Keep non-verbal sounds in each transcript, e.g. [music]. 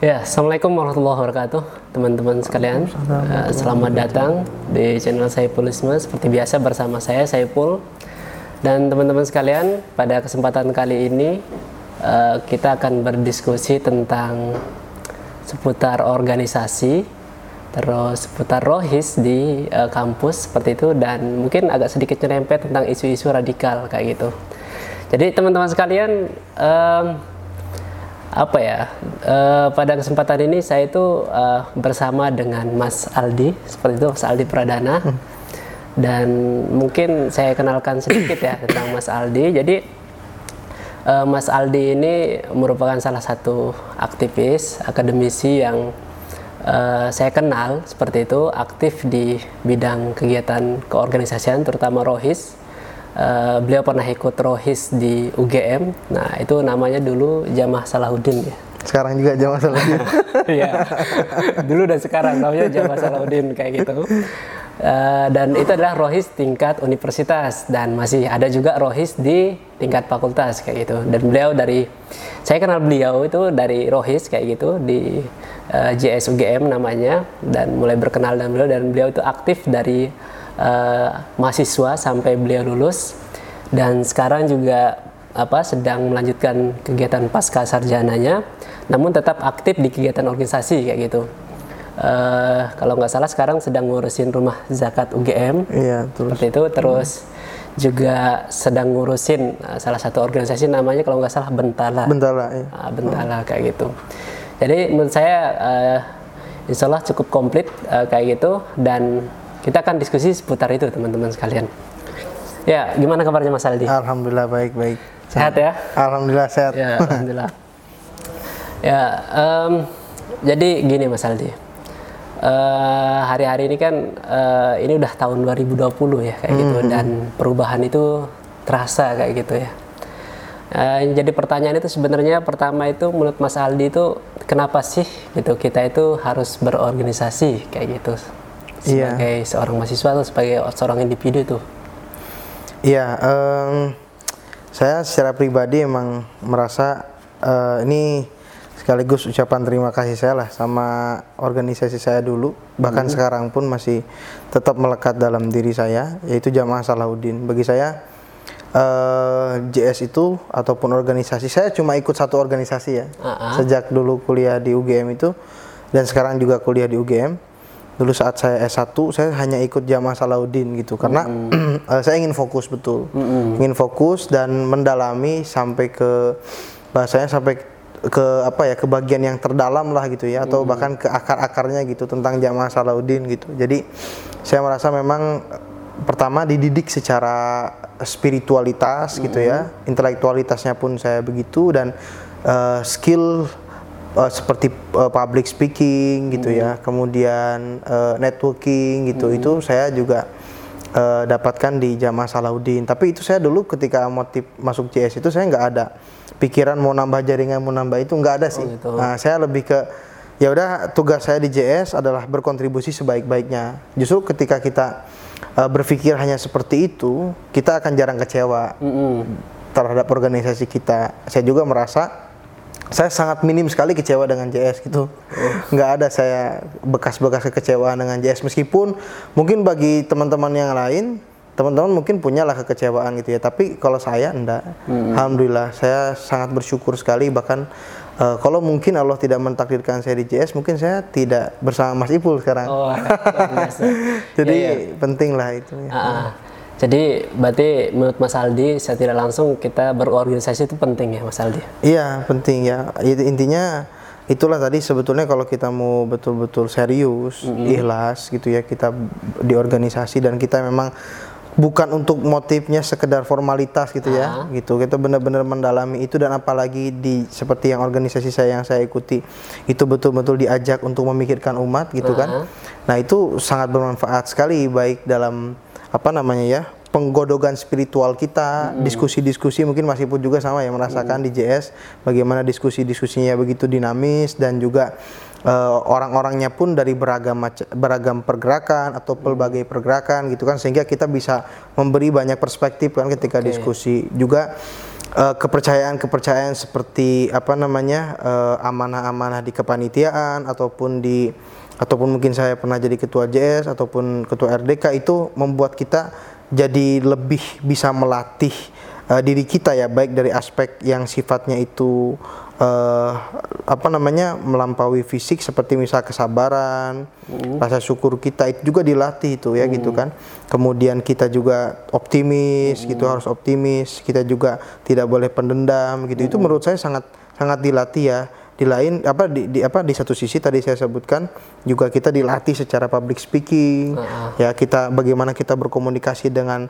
Ya, Assalamualaikum warahmatullahi wabarakatuh, teman-teman sekalian. Uh, selamat datang di channel Saipulisme. Seperti biasa bersama saya Saipul dan teman-teman sekalian. Pada kesempatan kali ini uh, kita akan berdiskusi tentang seputar organisasi, terus seputar rohis di uh, kampus seperti itu dan mungkin agak sedikit nyerempet tentang isu-isu radikal kayak gitu. Jadi teman-teman sekalian. Um, apa ya uh, pada kesempatan ini saya itu uh, bersama dengan Mas Aldi seperti itu Mas Aldi Pradana. Hmm. dan mungkin saya kenalkan sedikit ya tentang Mas Aldi. Jadi uh, Mas Aldi ini merupakan salah satu aktivis akademisi yang uh, saya kenal seperti itu aktif di bidang kegiatan keorganisasian terutama rohis Uh, beliau pernah ikut rohis di UGM. Nah, itu namanya dulu Jamah Salahuddin ya. Sekarang juga Jamah Salahuddin. [laughs] Iya. dulu dan sekarang namanya Jamah Salahuddin kayak gitu. Uh, dan itu adalah rohis tingkat universitas dan masih ada juga rohis di tingkat fakultas kayak gitu. Dan beliau dari saya kenal beliau itu dari rohis kayak gitu di uh, JS UGM namanya dan mulai berkenal dengan beliau dan beliau itu aktif dari uh, mahasiswa sampai beliau lulus. Dan sekarang juga apa sedang melanjutkan kegiatan pasca sarjananya. Namun tetap aktif di kegiatan organisasi kayak gitu. Uh, kalau nggak salah sekarang sedang ngurusin rumah zakat UGM iya terus. Seperti itu. Terus hmm. juga sedang ngurusin uh, salah satu organisasi namanya kalau nggak salah Bentala. Bentala ya. uh, Bentala hmm. kayak gitu. Jadi menurut saya uh, Insya Allah cukup komplit uh, kayak gitu. Dan kita akan diskusi seputar itu teman-teman sekalian. Ya, gimana kabarnya Mas Aldi? Alhamdulillah baik baik. Sehat ya? Alhamdulillah sehat. Ya, alhamdulillah. ya, um, jadi gini Mas Aldi. Uh, hari-hari ini kan uh, ini udah tahun 2020 ya kayak gitu mm -hmm. dan perubahan itu terasa kayak gitu ya. Uh, jadi pertanyaan itu sebenarnya pertama itu menurut Mas Aldi itu kenapa sih gitu kita itu harus berorganisasi kayak gitu. Sebagai yeah. seorang mahasiswa atau sebagai seorang individu itu? Iya, um, saya secara pribadi emang merasa uh, ini sekaligus ucapan terima kasih saya lah sama organisasi saya dulu bahkan hmm. sekarang pun masih tetap melekat dalam diri saya yaitu Jamaah Salahuddin bagi saya uh, eh, JS itu ataupun organisasi saya cuma ikut satu organisasi ya uh -huh. sejak dulu kuliah di UGM itu dan sekarang juga kuliah di UGM dulu saat saya S1 saya hanya ikut jamaah Salahuddin gitu karena mm -hmm. [clears throat] saya ingin fokus betul mm -hmm. ingin fokus dan mendalami sampai ke bahasanya sampai ke apa ya ke bagian yang terdalam lah gitu ya atau mm -hmm. bahkan ke akar-akarnya gitu tentang jamaah Salahuddin gitu jadi saya merasa memang pertama dididik secara spiritualitas mm -hmm. gitu ya intelektualitasnya pun saya begitu dan uh, skill uh, seperti uh, public speaking gitu ya, hmm. kemudian uh, networking gitu, hmm. itu saya juga uh, dapatkan di Jamaah Salahuddin. Tapi itu saya dulu ketika motif masuk CS itu saya nggak ada pikiran mau nambah jaringan mau nambah itu nggak ada sih. Oh, gitu. Nah saya lebih ke ya udah tugas saya di JS adalah berkontribusi sebaik-baiknya. Justru ketika kita uh, berpikir hanya seperti itu, kita akan jarang kecewa mm -hmm. terhadap organisasi kita. Saya juga merasa saya sangat minim sekali kecewa dengan JS gitu. Oh. Nggak ada saya bekas-bekas kekecewaan dengan JS meskipun mungkin bagi teman-teman yang lain teman-teman mungkin punya lah kekecewaan gitu ya tapi kalau saya enggak hmm. alhamdulillah saya sangat bersyukur sekali bahkan uh, kalau mungkin Allah tidak mentakdirkan saya di JS mungkin saya tidak bersama Mas Ipul sekarang oh, [laughs] jadi ya, ya. penting lah itu ya. uh -uh. Jadi berarti menurut Mas Aldi saya tidak langsung kita berorganisasi itu penting ya Mas Aldi? Iya penting ya. Intinya itulah tadi sebetulnya kalau kita mau betul-betul serius, mm -hmm. ikhlas gitu ya kita di organisasi dan kita memang bukan untuk motifnya sekedar formalitas gitu ya, uh gitu. Kita benar-benar mendalami itu dan apalagi di seperti yang organisasi saya yang saya ikuti itu betul-betul diajak untuk memikirkan umat gitu uh kan. Nah itu sangat bermanfaat sekali baik dalam apa namanya ya penggodogan spiritual kita, diskusi-diskusi mungkin masih pun juga sama ya merasakan di JS bagaimana diskusi-diskusinya begitu dinamis dan juga uh, orang-orangnya pun dari beragam beragam pergerakan atau pelbagai pergerakan gitu kan sehingga kita bisa memberi banyak perspektif kan ketika okay. diskusi. Juga eh, kepercayaan-kepercayaan seperti apa namanya eh, amanah-amanah di kepanitiaan ataupun di ataupun mungkin saya pernah jadi ketua JS ataupun ketua RDK itu membuat kita jadi lebih bisa melatih eh, diri kita ya baik dari aspek yang sifatnya itu eh, apa namanya melampaui fisik seperti misal kesabaran, rasa syukur kita itu juga dilatih itu ya gitu kan. Kemudian kita juga optimis gitu harus optimis, kita juga tidak boleh pendendam gitu. Itu menurut saya sangat sangat dilatih ya. Di lain apa di, di apa di satu sisi tadi saya sebutkan juga kita dilatih secara public speaking. Ya kita bagaimana kita berkomunikasi dengan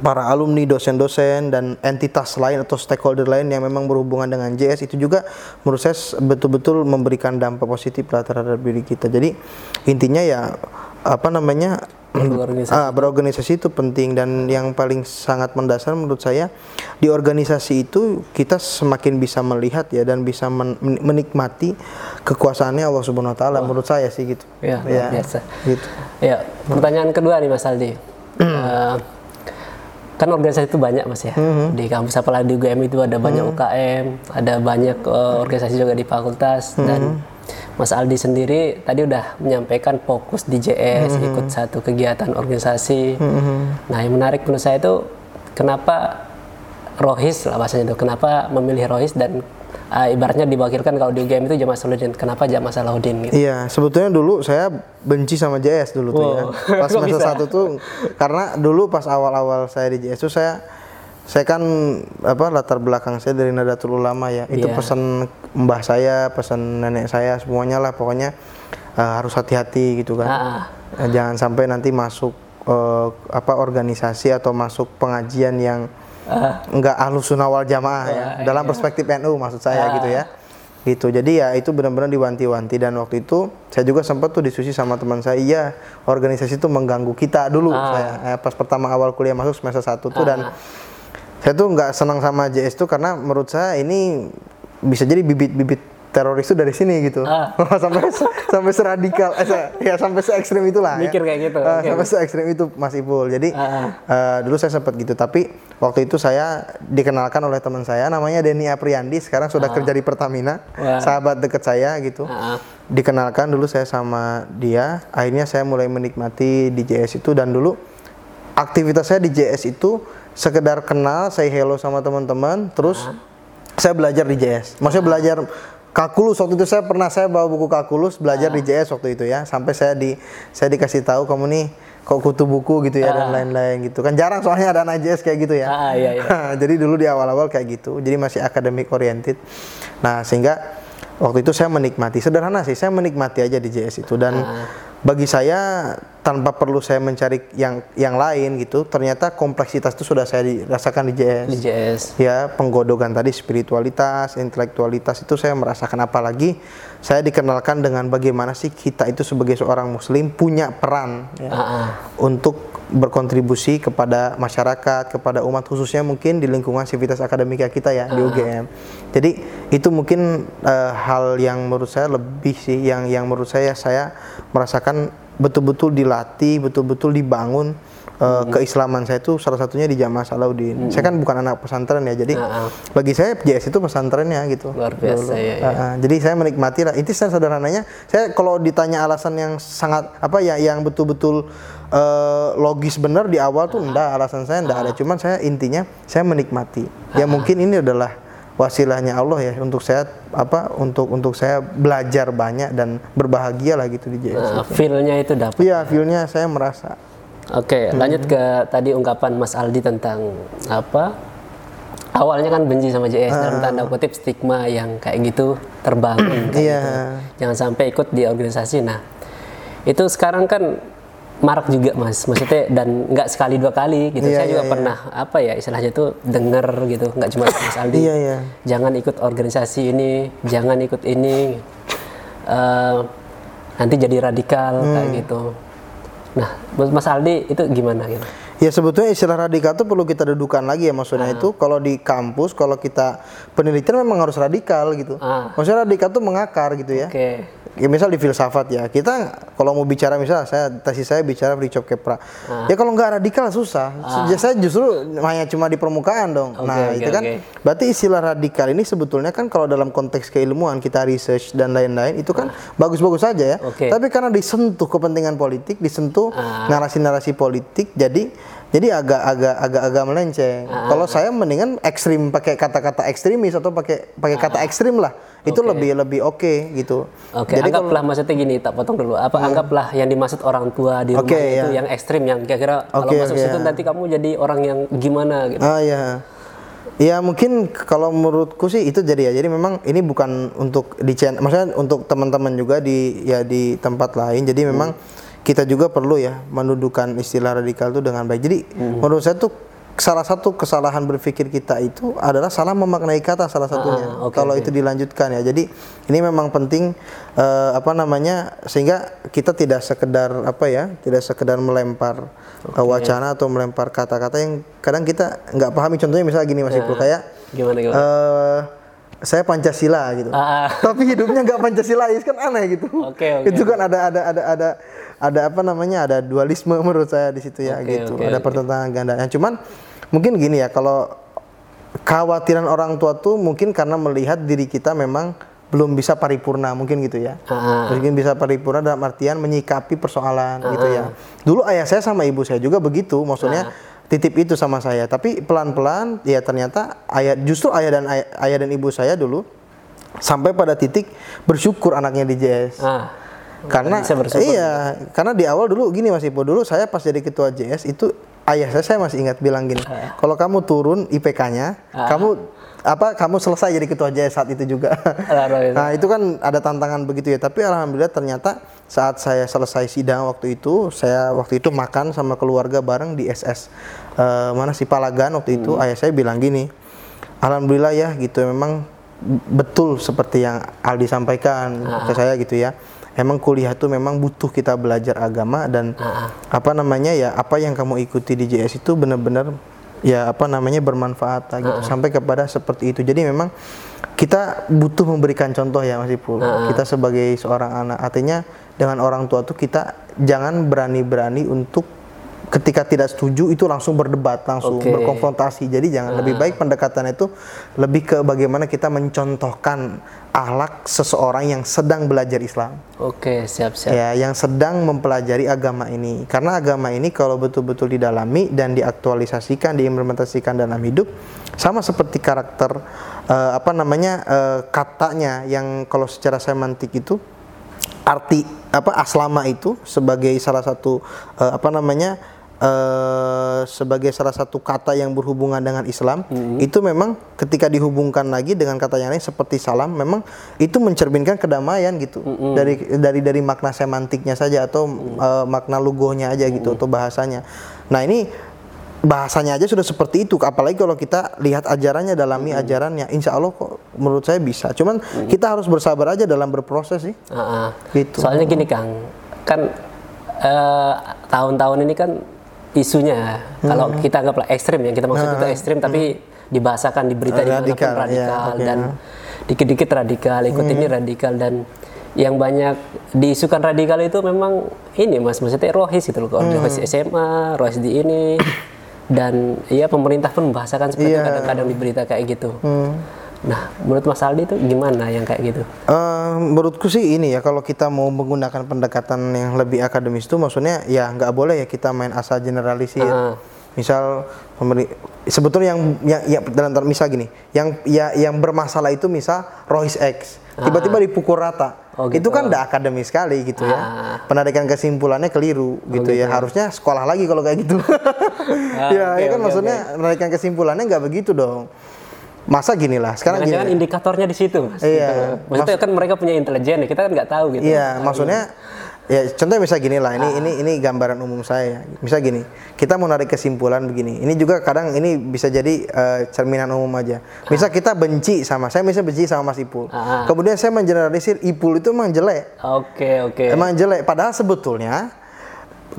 para alumni, dosen-dosen dan entitas lain atau stakeholder lain yang memang berhubungan dengan JS itu juga menurut saya betul-betul memberikan dampak positif lah terhadap diri kita. Jadi intinya ya apa namanya Berorganisasi. ah, berorganisasi itu penting dan yang paling sangat mendasar menurut saya di organisasi itu kita semakin bisa melihat ya dan bisa men- men- menikmati kekuasaannya Allah Subhanahu wa taala menurut saya sih gitu. Ya, luar biasa. Gitu. Ya, pertanyaan kedua nih Mas Aldi. Eh, kan organisasi itu banyak Mas ya. Di kampus apalagi di UGM itu ada banyak UKM, ada banyak eh, organisasi juga di fakultas dan Mas Aldi sendiri tadi udah menyampaikan fokus di JS, ikut satu kegiatan organisasi. Nah, yang menarik menurut saya itu kenapa Rohis lah bahasanya itu. Kenapa memilih Rohis dan eh, ibaratnya diwakilkan kalau di UGM itu Jamaah Salahuddin. Kenapa Jamaah Salahuddin gitu? Iya, sebetulnya dulu saya benci sama JS dulu tuh ya. Wow. Pas [laughs] semester satu tuh karena dulu pas awal-awal saya di JS tuh saya saya kan apa latar belakang saya dari Nadatul Ulama ya. Itu Iya. pesan mbah saya, pesan nenek saya semuanya lah. Pokoknya eh, harus hati-hati gitu kan. Ah, Jangan sampai nanti masuk eh, apa organisasi atau masuk pengajian yang ah, enggak ahlus sunnah wal jamaah ya. Dalam perspektif NU maksud saya gitu ya. Gitu. Jadi ya itu benar-benar diwanti-wanti. Dan waktu itu saya juga sempat tuh diskusi sama teman saya. Iya organisasi itu mengganggu kita dulu saya. Eh, pas pertama awal kuliah masuk semester 1 tuh. Dan saya tuh nggak senang sama JS tuh karena menurut saya ini bisa jadi bibit-bibit teroris itu dari sini gitu Ah. [laughs] sampai sampai seradikal eh, se- ya sampai se ekstrim itulah ya. Mikir kayak gitu, Eh, oke. sampai se ekstrim itu Mas Ipul jadi Ah. Eh, dulu saya sempat gitu tapi waktu itu saya dikenalkan oleh teman saya namanya Denny Apriandi sekarang sudah kerja di Pertamina Wah. sahabat deket saya gitu ah, ah. dikenalkan dulu saya sama dia akhirnya saya mulai menikmati di JS itu dan dulu aktivitas saya di JS itu sekedar kenal saya hello sama teman-teman terus saya belajar di JS maksudnya belajar kalkulus waktu itu saya pernah saya bawa buku kalkulus belajar di JS waktu itu ya. Sampai saya di saya dikasih tahu kamu nih kok kutu buku? gitu ya dan lain-lain gitu. Kan jarang soalnya ada anak JS kayak gitu ya. Ah, iya, iya. [laughs] jadi dulu di awal-awal kayak gitu. Jadi masih akademik oriented. Nah sehingga waktu itu saya menikmati sederhana sih saya menikmati aja di JS itu. Dan bagi saya tanpa perlu saya mencari yang yang lain gitu ternyata kompleksitas itu sudah saya dirasakan di JS di JS. ya penggodokan tadi spiritualitas, intelektualitas itu saya merasakan apalagi saya dikenalkan dengan bagaimana sih kita itu sebagai seorang muslim punya peran ya, Ah, ah. untuk berkontribusi kepada masyarakat, kepada umat khususnya mungkin di lingkungan sivitas akademika kita ya di UGM. Jadi itu mungkin eh, hal yang menurut saya lebih sih yang yang menurut saya saya merasakan betul-betul dilatih, betul-betul dibangun eh, keislaman saya itu salah satunya di Jamaah Salahuddin. Saya kan bukan anak pesantren ya, jadi Ah, ah. bagi saya JS itu pesantrennya gitu. Luar biasa, Dulu. ya, ya. Ah, ah. jadi saya menikmati lah. Itu saya sederhananya. Saya kalau ditanya alasan yang sangat apa ya, yang betul-betul eh, logis benar di awal tuh enggak. Alasan saya enggak ada. Cuman saya intinya saya menikmati. Ya mungkin ini adalah wasilahnya Allah ya untuk saya apa untuk untuk saya belajar banyak dan berbahagia lah gitu di JS. Nah, feel-nya itu dapat. Iya, feel-nya saya merasa. Oke, lanjut ke tadi ungkapan Mas Aldi tentang apa? Awalnya kan benci sama JS dalam tanda kutip stigma yang kayak gitu terbangun. kayak Iya. gitu. Jangan sampai ikut di organisasi. Nah, itu sekarang kan marak juga mas, maksudnya dan nggak sekali dua kali gitu. Iya, Saya juga iya, pernah apa ya istilahnya itu denger gitu, nggak cuma Mas [coughs] Aldi. Iya, iya. Jangan ikut organisasi ini, jangan ikut ini. Eh, nanti jadi radikal kayak Hmm. gitu. Nah, Mas Aldi itu gimana gitu? Ya sebetulnya istilah radikal itu perlu kita dudukan lagi ya maksudnya itu kalau di kampus kalau kita penelitian memang harus radikal gitu. Ah. Maksudnya radikal itu mengakar gitu ya. Oke. Ya misal di filsafat ya kita kalau mau bicara misal saya tesis saya bicara Fritjof Kepra Ah. ya kalau nggak radikal susah Ya, saya justru hanya cuma di permukaan dong Oke, nah oke, itu kan oke. berarti istilah radikal ini sebetulnya kan kalau dalam konteks keilmuan kita research dan lain-lain itu kan bagus-bagus saja ya Ah. Oke. tapi karena disentuh kepentingan politik disentuh Ah. narasi-narasi politik jadi jadi agak agak agak agak melenceng. Ah. Kalau saya mendingan ekstrim pakai kata-kata ekstremis atau pakai pakai kata ekstrim lah. Itu Ah. Oke. lebih lebih oke gitu. Oke, anggaplah maksudnya gini, tak potong dulu. Apa anggaplah yang dimaksud orang tua di rumah Oke, itu ya. yang ekstrim yang kira-kira kalau Oke, masuk oke, situ ya. nanti kamu jadi orang yang gimana gitu. Ah ya. Ya mungkin kalau menurutku sih itu jadi ya. Jadi memang ini bukan untuk di channel, maksudnya untuk teman-teman juga di ya di tempat lain. Jadi memang kita juga perlu ya mendudukan istilah radikal itu dengan baik. Jadi menurut saya tuh salah satu kesalahan berpikir kita itu adalah salah memaknai kata salah satunya. Ah, oke, kalau oke. itu dilanjutkan ya. Jadi ini memang penting eh, apa namanya sehingga kita tidak sekedar apa ya, tidak sekedar melempar eh, wacana atau melempar kata-kata yang kadang kita nggak pahami. Contohnya misalnya gini Mas Ipul kayak Gimana gimana? eh saya Pancasila gitu. Ah, ah. [laughs] Tapi hidupnya nggak Pancasilais kan aneh gitu. Oke, oke, Itu kan ada ada ada ada ada apa namanya ada dualisme menurut saya di situ ya Oke, gitu. oke, ada oke. pertentangan ganda. Yang cuman mungkin gini ya kalau kekhawatiran orang tua tuh mungkin karena melihat diri kita memang belum bisa paripurna mungkin gitu ya. Ah, Mungkin bisa paripurna dalam artian menyikapi persoalan gitu ya. Dulu ayah saya sama ibu saya juga begitu, maksudnya titip itu sama saya. Tapi pelan-pelan ya ternyata ayah justru ayah dan ayah, ayah dan ibu saya dulu sampai pada titik bersyukur anaknya di JS. ah. Karena Bisa bersyukur. iya, karena di awal dulu gini Mas Ipo, dulu saya pas jadi ketua JS itu ayah saya saya masih ingat bilang gini, kalau kamu turun IPK-nya, kamu apa kamu selesai jadi ketua JS saat itu juga. Itu. nah, itu kan ada tantangan begitu ya, tapi alhamdulillah ternyata saat saya selesai sidang waktu itu, saya waktu itu makan sama keluarga bareng di SS eh, mana sih Palagan waktu itu, ayah saya bilang gini, alhamdulillah ya gitu memang betul seperti yang Aldi sampaikan ke saya gitu ya. Emang kuliah itu memang butuh kita belajar agama dan apa namanya ya apa yang kamu ikuti di JS itu benar-benar ya apa namanya bermanfaat gitu sampai kepada seperti itu. Jadi memang kita butuh memberikan contoh ya Mas Ipul. Kita sebagai seorang anak artinya dengan orang tua tuh kita jangan berani-berani untuk ketika tidak setuju itu langsung berdebat, langsung Oke. berkonfrontasi. Jadi jangan lebih baik pendekatan itu lebih ke bagaimana kita mencontohkan akhlak seseorang yang sedang belajar Islam. Oke, siap-siap. Ya, yang sedang mempelajari agama ini. Karena agama ini kalau betul-betul didalami dan diaktualisasikan, diimplementasikan dalam hidup sama seperti karakter eh, apa namanya eh, katanya yang kalau secara semantik itu arti apa aslama itu sebagai salah satu eh, apa namanya eh, sebagai salah satu kata yang berhubungan dengan Islam itu memang ketika dihubungkan lagi dengan kata yang lain seperti salam memang itu mencerminkan kedamaian gitu. Dari dari dari makna semantiknya saja atau eh, makna lugohnya aja gitu atau bahasanya. Nah ini bahasanya aja sudah seperti itu. Apalagi kalau kita lihat ajarannya dalami ajarannya insya Allah kok menurut saya bisa. Cuman kita harus bersabar aja dalam berproses sih. Ah, ah. Gitu. Soalnya gini Kang, kan eh, tahun-tahun ini kan isunya kalau Hmm. kita anggaplah ekstrim yang kita maksud itu ekstrim tapi dibahasakan di berita Radikal, radikal, ya, dan dikit-dikit radikal ikut ini Hmm. radikal dan yang banyak diisukan radikal itu memang ini mas maksudnya rohis gitu loh kalau Hmm. rohis SMA rohis di ini dan ya pemerintah pun membahasakan seperti itu Iya. kadang-kadang di berita kayak gitu nah menurut Mas Aldi itu gimana yang kayak gitu Eh, menurutku sih ini ya kalau kita mau menggunakan pendekatan yang lebih akademis itu maksudnya ya nggak boleh ya kita main asal generalisir. Ah. Misal pemeri- sebetulnya yang yang ya, dalam misal gini, yang ya yang bermasalah itu misal Rohis X tiba-tiba dipukul rata. Oh, Itu kan udah akademis sekali gitu ya. Ah. Oh, Penarikan kesimpulannya keliru gitu ya. Harusnya sekolah lagi kalau kayak gitu. Ah, [laughs] ya, oke, ya kan oke, maksudnya penarikan kesimpulannya nggak begitu dong. Masa gini lah, sekarang gini. Jangan-jangan indikatornya di situ, mas. Iya. Gitu. Maksudnya kan mereka punya intelijen, ya, kita kan nggak tahu gitu. Iya, maksudnya ya contohnya misal gini lah, ini ini ini gambaran umum saya. Misal gini, kita mau narik kesimpulan begini. Ini juga kadang ini bisa jadi eh, cerminan umum aja. Misal kita benci sama saya, misal benci sama Mas Ipul. Ah. Kemudian saya mengeneralisir Ipul itu emang jelek. Oke, oke. Emang jelek. Padahal sebetulnya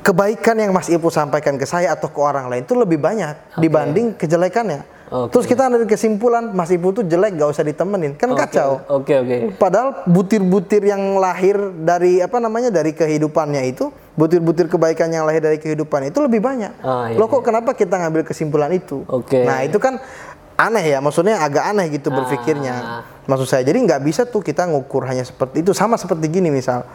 kebaikan yang Mas Ipul sampaikan ke saya atau ke orang lain itu lebih banyak dibanding kejelekannya. Oke. Terus kita ambil kesimpulan Mas Ipul tuh jelek gak usah ditemenin. Kan kacau. Oke oke. Padahal butir-butir yang lahir dari apa namanya dari kehidupannya itu, butir-butir kebaikan yang lahir dari kehidupan itu lebih banyak. Ah, iya, Loh kok kenapa kita ngambil kesimpulan itu? Oke. Nah itu kan aneh ya, maksudnya agak aneh gitu Ah. berpikirnya. Maksud saya, jadi nggak bisa tuh kita ngukur hanya seperti itu. Sama seperti gini misal,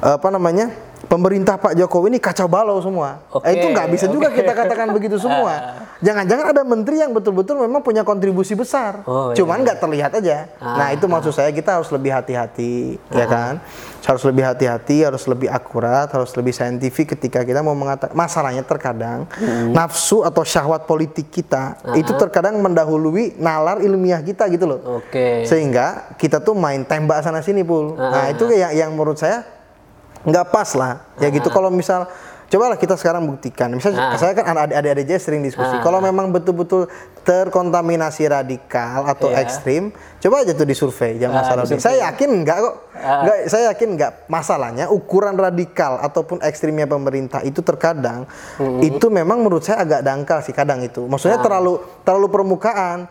apa namanya? Pemerintah Pak Jokowi ini kacau balau semua. Oke, Eh, itu nggak bisa juga oke. kita katakan begitu semua. [laughs] Jangan-jangan ada menteri yang betul-betul memang punya kontribusi besar. Oh, iya. Cuman nggak terlihat aja. Nah itu maksud saya kita harus lebih hati-hati, ya kan? Harus lebih hati-hati, harus lebih akurat, harus lebih saintifik ketika kita mau mengatakan. Masalahnya terkadang nafsu atau syahwat politik kita itu terkadang mendahului nalar ilmiah kita gitu loh. Oke. Sehingga kita tuh main tembak sana sini pul. Nah itu yang yang menurut saya nggak pas lah. Ya gitu kalau misal cobalah kita sekarang buktikan. Misal saya kan adik-adik aja sering diskusi. Kalau memang betul-betul terkontaminasi radikal atau Iya. ekstrim, coba aja tuh disurvei jangan masalah. Saya yakin enggak kok. Enggak, saya yakin enggak. Masalahnya ukuran radikal ataupun ekstrimnya pemerintah itu terkadang itu memang menurut saya agak dangkal sih kadang itu. Maksudnya terlalu terlalu permukaan.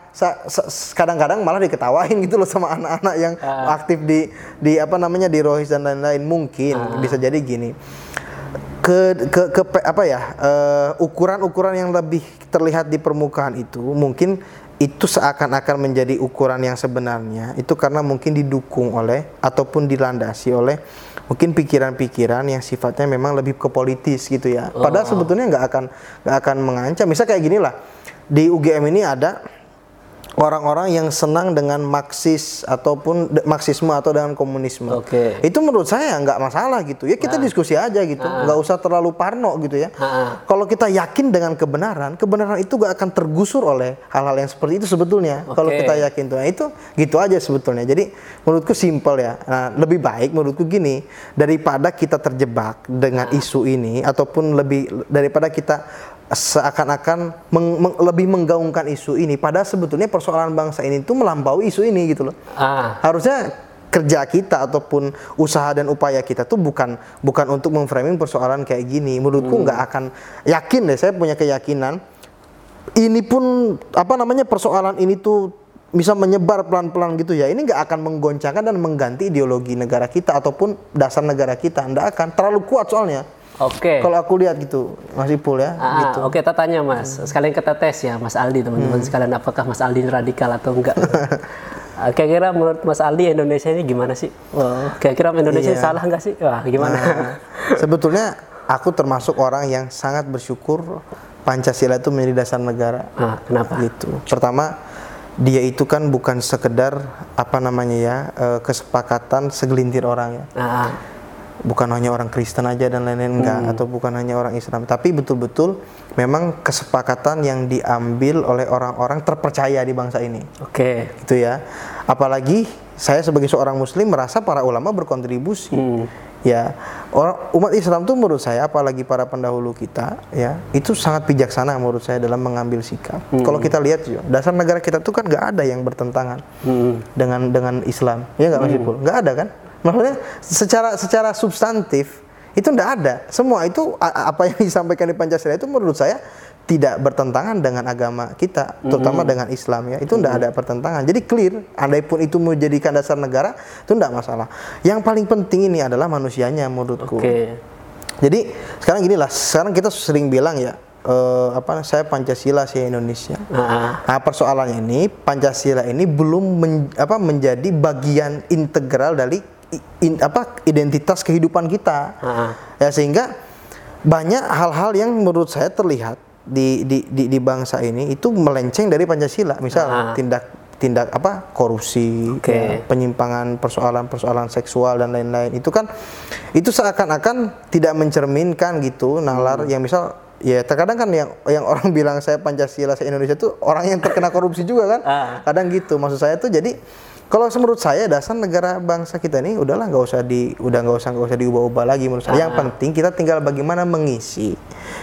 Kadang-kadang malah diketawain [laughs] gitu loh sama anak-anak yang aktif di di apa namanya di Rohis dan lain-lain. Mungkin bisa jadi gini ke ke, ke apa ya eh, ukuran-ukuran yang lebih terlihat di permukaan itu mungkin itu seakan-akan menjadi ukuran yang sebenarnya itu karena mungkin didukung oleh ataupun dilandasi oleh mungkin pikiran-pikiran yang sifatnya memang lebih ke politis gitu ya. Padahal sebetulnya nggak akan nggak akan mengancam. Misal kayak gini lah di UGM ini ada orang-orang yang senang dengan Marxis ataupun Marxisme atau dengan komunisme. Oke. Itu menurut saya nggak masalah gitu. Ya kita diskusi aja gitu, nggak usah terlalu parno gitu ya. Ah. Kalau kita yakin dengan kebenaran, kebenaran itu gak akan tergusur oleh hal-hal yang seperti itu sebetulnya. Kalau Oke. kita yakin tuh, nah, itu gitu aja sebetulnya. Jadi menurutku simpel ya. Nah, lebih baik menurutku gini daripada kita terjebak dengan isu ini ataupun lebih daripada kita seakan-akan meng- meng- lebih menggaungkan isu ini. Padahal sebetulnya persoalan bangsa ini tuh melampaui isu ini gitu loh Ah. harusnya kerja kita ataupun usaha dan upaya kita tuh bukan bukan untuk memframing persoalan kayak gini. Menurutku nggak akan yakin deh. Saya punya keyakinan ini pun apa namanya persoalan ini tuh bisa menyebar pelan-pelan gitu ya. Ini nggak akan menggoncangkan dan mengganti ideologi negara kita ataupun dasar negara kita. Nggak akan terlalu kuat soalnya. Oke. Kalau aku lihat gitu, Mas Ipul ya. Ah, gitu. Oke, kita tanya Mas. Sekalian kita tes ya, Mas Aldi teman-teman Hmm. sekalian. Apakah Mas Aldi radikal atau enggak? [laughs] Ah, Kira-kira menurut Mas Aldi Indonesia ini gimana sih? Wah, Kira-kira Indonesia Iya. salah enggak sih? Wah, gimana? Nah, sebetulnya aku termasuk orang yang sangat bersyukur Pancasila itu menjadi dasar negara. Ah, kenapa? gitu. Pertama, dia itu kan bukan sekedar apa namanya ya eh, kesepakatan segelintir orang ya. Ah, Bukan hanya orang Kristen aja dan lain-lain enggak atau bukan hanya orang Islam, tapi betul-betul memang kesepakatan yang diambil oleh orang-orang terpercaya di bangsa ini. Oke. Gitu ya. Apalagi saya sebagai seorang muslim merasa para ulama berkontribusi. Hmm. Ya, orang umat Islam tuh menurut saya apalagi para pendahulu kita ya, itu sangat bijaksana menurut saya dalam mengambil sikap. Kalau kita lihat juga, dasar negara kita tuh kan nggak ada yang bertentangan Hmm. dengan dengan Islam. Ya nggak Mas Ipul? Nggak ada kan? Maksudnya secara secara substantif itu nggak ada. Semua itu apa yang [laughs] disampaikan di Pancasila itu menurut saya tidak bertentangan dengan agama kita, terutama dengan Islam ya. Itu nggak ada pertentangan. Jadi clear, andai pun itu menjadikan dasar negara, itu nggak masalah. Yang paling penting ini adalah manusianya menurutku. Oke. Jadi sekarang gini lah, sekarang kita sering bilang ya, eh, apa saya Pancasila saya Indonesia. Ah, Nah persoalannya ini Pancasila ini belum men- apa, menjadi bagian integral dari in- apa identitas kehidupan kita. ah. Ya sehingga banyak hal-hal yang menurut saya terlihat di, di, di, di bangsa ini itu melenceng dari Pancasila. Misal Ah. tindak tindak apa korupsi, Oke. ya, penyimpangan persoalan-persoalan seksual dan lain-lain itu kan itu seakan-akan tidak mencerminkan gitu nalar yang misal ya terkadang kan yang yang orang [laughs] bilang saya Pancasila saya Indonesia tuh orang yang terkena korupsi juga kan kadang gitu maksud saya tuh jadi kalau menurut saya dasar negara bangsa kita ini udahlah nggak usah di udah nggak usah nggak usah diubah-ubah lagi menurut saya yang penting kita tinggal bagaimana mengisi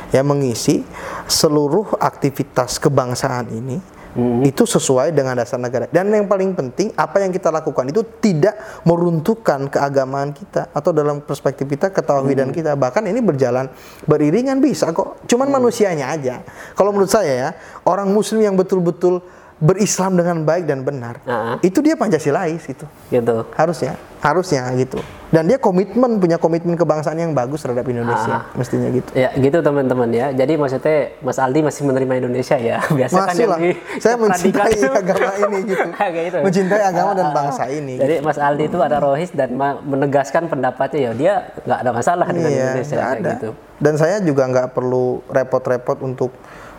ya mengisi seluruh aktivitas kebangsaan ini hmm. itu sesuai dengan dasar negara. Dan yang paling penting apa yang kita lakukan itu tidak meruntuhkan keagamaan kita atau dalam perspektif kita ketauhidan hmm. kita. Bahkan ini berjalan beriringan bisa kok. Cuman hmm. manusianya aja. Kalau menurut saya ya, orang muslim yang betul-betul berislam dengan baik dan benar, uh-huh. itu dia Pancasilais itu. Gitu. Harusnya, harusnya gitu. Dan dia komitmen punya komitmen kebangsaan yang bagus terhadap Indonesia, uh-huh. mestinya gitu. Ya, gitu teman-teman ya. Jadi maksudnya Mas Aldi masih menerima Indonesia ya. [laughs] Biasa kan masih kan lah. Saya [laughs] mencintai agama ini [laughs] gitu. gitu. Mencintai agama dan bangsa ini. Jadi gitu. Mas Aldi itu ada rohis dan menegaskan pendapatnya ya dia nggak ada masalah dengan iya, Indonesia ada. gitu. Dan saya juga nggak perlu repot-repot untuk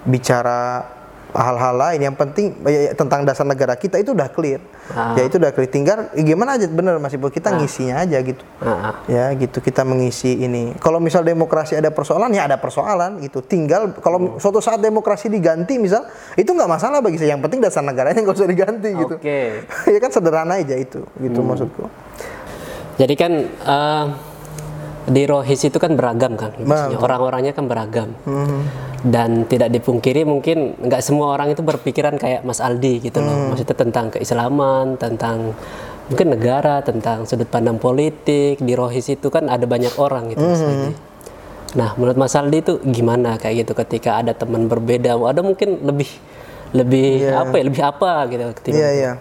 bicara hal-hal lain yang penting ya, ya, tentang dasar negara kita itu udah clear ah. ya itu udah clear tinggal ya, gimana aja bener masih kita ah. ngisinya aja gitu ah. ya gitu kita mengisi ini kalau misal demokrasi ada persoalan ya ada persoalan gitu tinggal kalau hmm. suatu saat demokrasi diganti misal itu nggak masalah bagi saya yang penting dasar negaranya [laughs] nggak usah diganti gitu okay. [laughs] ya kan sederhana aja itu gitu hmm. maksudku jadi kan uh, di Rohis itu kan beragam kan? Orang-orangnya kan beragam. Hmm. dan tidak dipungkiri mungkin nggak semua orang itu berpikiran kayak Mas Aldi gitu loh. Hmm. maksudnya tentang keislaman tentang mungkin negara tentang sudut pandang politik. Di Rohis itu kan ada banyak orang gitu Mas Aldi. Nah menurut Mas Aldi itu gimana kayak gitu ketika ada teman berbeda? Ada mungkin lebih lebih yeah. apa ya? Lebih apa gitu ketika yeah, yeah.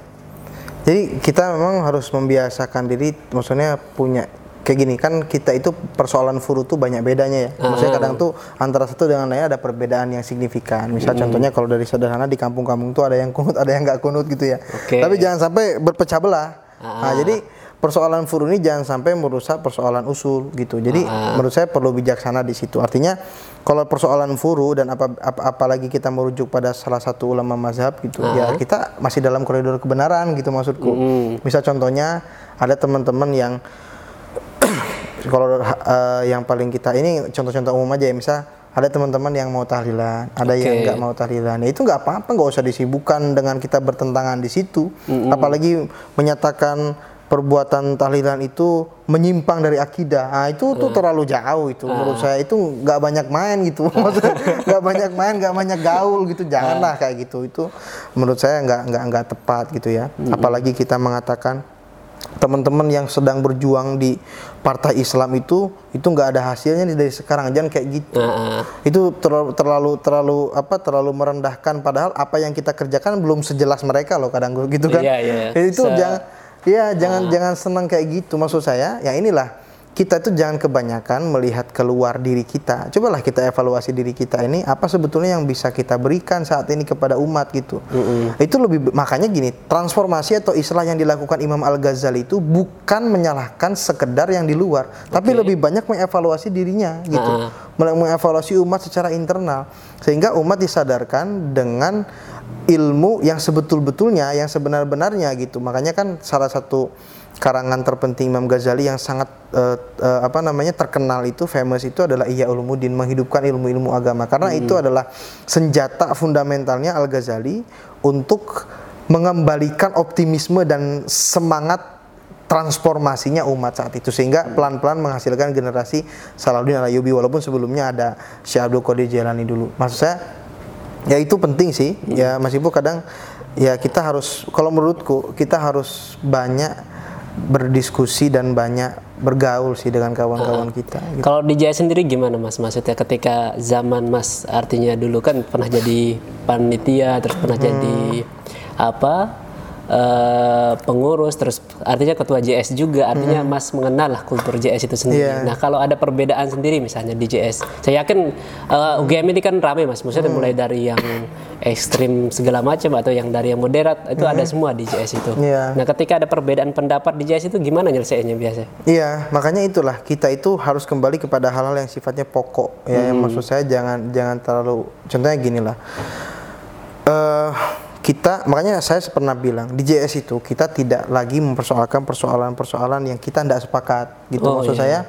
jadi kita memang harus membiasakan diri maksudnya punya kayak gini kan kita itu persoalan furu tuh banyak bedanya ya. Maksudnya kadang tuh antara satu dengan lainnya ada perbedaan yang signifikan. Misal hmm. contohnya kalau dari sederhana di kampung-kampung tuh ada yang kunut, ada yang nggak kunut gitu ya. Okay. Tapi jangan sampai berpecah belah. Nah, jadi persoalan furu ini jangan sampai merusak persoalan usul gitu. Jadi menurut saya perlu bijaksana di situ. Artinya kalau persoalan furu dan apa, apa apalagi kita merujuk pada salah satu ulama mazhab gitu, ya kita masih dalam koridor kebenaran gitu maksudku. Hmm. Misal contohnya ada teman-teman yang kalau uh, yang paling kita ini contoh-contoh umum aja ya misal ada teman-teman yang mau tahlilan, ada okay. yang nggak mau tahlilan. Ya, itu nggak apa-apa, nggak usah disibukkan dengan kita bertentangan di situ. Mm-hmm. Apalagi menyatakan perbuatan tahlilan itu menyimpang dari akidah. Nah, itu tuh terlalu jauh itu. Uh. Menurut saya itu nggak banyak main gitu. [laughs] nggak banyak main, nggak banyak gaul gitu. Janganlah uh. kayak gitu. Itu menurut saya nggak nggak nggak tepat gitu ya. Mm-hmm. Apalagi kita mengatakan teman-teman yang sedang berjuang di partai Islam itu itu nggak ada hasilnya dari sekarang jangan kayak gitu uh-uh. itu terlalu terlalu terlalu apa terlalu merendahkan padahal apa yang kita kerjakan belum sejelas mereka loh kadang gitu kan yeah, yeah. itu so, jangan ya jangan uh. jangan senang kayak gitu maksud saya ya inilah kita itu jangan kebanyakan melihat keluar diri kita. Cobalah kita evaluasi diri kita ini apa sebetulnya yang bisa kita berikan saat ini kepada umat gitu. Mm -hmm. Itu lebih makanya gini, transformasi atau istilah yang dilakukan Imam Al Ghazali itu bukan menyalahkan sekedar yang di luar, okay. tapi lebih banyak mengevaluasi dirinya gitu. Uh -huh. Mengevaluasi umat secara internal sehingga umat disadarkan dengan ilmu yang sebetul-betulnya, yang sebenar-benarnya gitu. Makanya kan salah satu karangan terpenting Imam Ghazali yang sangat uh, uh, apa namanya terkenal itu famous itu adalah Ihya Ulumuddin menghidupkan ilmu-ilmu agama karena hmm. itu adalah senjata fundamentalnya Al Ghazali untuk mengembalikan optimisme dan semangat transformasinya umat saat itu sehingga pelan-pelan menghasilkan generasi Salahuddin Alayubi walaupun sebelumnya ada Syekh Abdul Qadir Jailani dulu. Maksud saya ya itu penting sih hmm. ya meskipun kadang ya kita harus kalau menurutku kita harus banyak berdiskusi dan banyak bergaul sih dengan kawan-kawan kita. Gitu. Kalau di Jaya sendiri gimana mas? Maksudnya ketika zaman mas artinya dulu kan pernah jadi panitia terus pernah hmm. jadi apa uh, pengurus terus artinya ketua JS juga artinya hmm. Mas mengenal lah kultur JS itu sendiri. Yeah. Nah kalau ada perbedaan sendiri misalnya di JS, saya yakin uh, eh, UGM ini kan ramai Mas, maksudnya hmm. mulai dari yang ekstrim segala macam atau yang dari yang moderat itu hmm. ada semua di JS itu. Yeah. Nah ketika ada perbedaan pendapat di JS itu gimana nyelesainya biasa? Iya yeah, makanya itulah kita itu harus kembali kepada hal-hal yang sifatnya pokok ya. Hmm. Yang maksud saya jangan jangan terlalu contohnya gini lah. Uh, kita makanya saya pernah bilang di JS itu kita tidak lagi mempersoalkan persoalan-persoalan yang kita tidak sepakat gitu oh, maksud iya. saya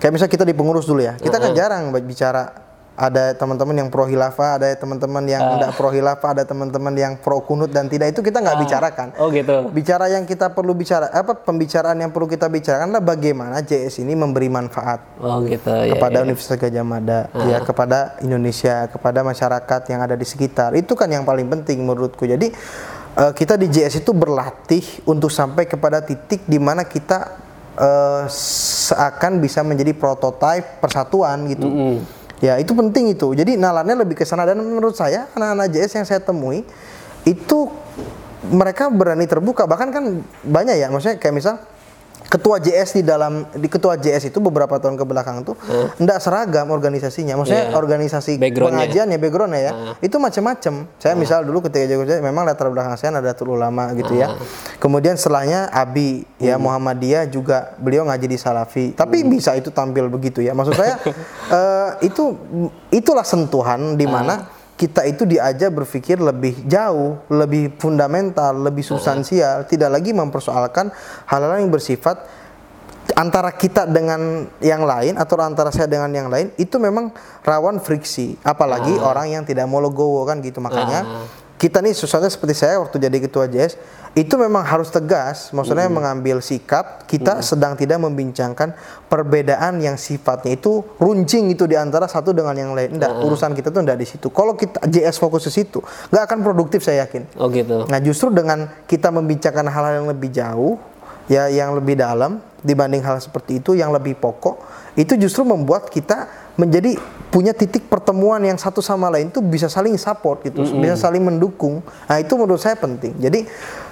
kayak misalnya kita di pengurus dulu ya kita uh -huh. kan jarang bicara ada teman-teman yang pro hilafah, ada teman-teman yang tidak pro hilafah, ada teman-teman yang pro kunut dan tidak itu kita nggak bicarakan. Oh gitu. Bicara yang kita perlu bicara apa pembicaraan yang perlu kita bicarakan adalah bagaimana JS ini memberi manfaat Oh gitu. Ya, kepada ya. Universitas Gajah Mada, ya kepada Indonesia, kepada masyarakat yang ada di sekitar. Itu kan yang paling penting menurutku. Jadi eh, kita di JS itu berlatih untuk sampai kepada titik di mana kita eh, seakan bisa menjadi prototipe persatuan gitu. Ya itu penting itu. Jadi nalarnya lebih ke sana. Dan menurut saya anak-anak JS yang saya temui itu mereka berani terbuka. Bahkan kan banyak ya. Maksudnya kayak misal ketua JS di dalam di ketua JS itu beberapa tahun ke belakang tuh enggak seragam organisasinya. Maksudnya Iya. organisasi Background-nya. pengajiannya backgroundnya ya itu macam-macam. Saya misal dulu ketika jago JS memang latar belakang saya ada ulama gitu ya. Kemudian setelahnya Abi ya Muhammadiyah juga beliau ngaji di Salafi. Tapi bisa itu tampil begitu ya. Maksud saya [laughs] eh, itu itulah sentuhan di mana kita itu diajak berpikir lebih jauh, lebih fundamental, lebih substansial, tidak lagi mempersoalkan hal-hal yang bersifat antara kita dengan yang lain atau antara saya dengan yang lain itu memang rawan friksi, apalagi orang yang tidak mau legowo kan gitu. Makanya kita nih susahnya seperti saya waktu jadi ketua JS itu memang harus tegas, maksudnya mengambil sikap kita sedang tidak membincangkan perbedaan yang sifatnya itu runcing itu di antara satu dengan yang lain. Enggak, urusan kita tuh enggak di situ. Kalau kita JS fokus ke situ, nggak akan produktif saya yakin. Oh gitu. Nah, justru dengan kita membicarakan hal-hal yang lebih jauh, ya yang lebih dalam dibanding hal seperti itu yang lebih pokok, itu justru membuat kita menjadi punya titik pertemuan yang satu sama lain itu bisa saling support gitu, bisa saling mendukung. Nah, itu menurut saya penting. Jadi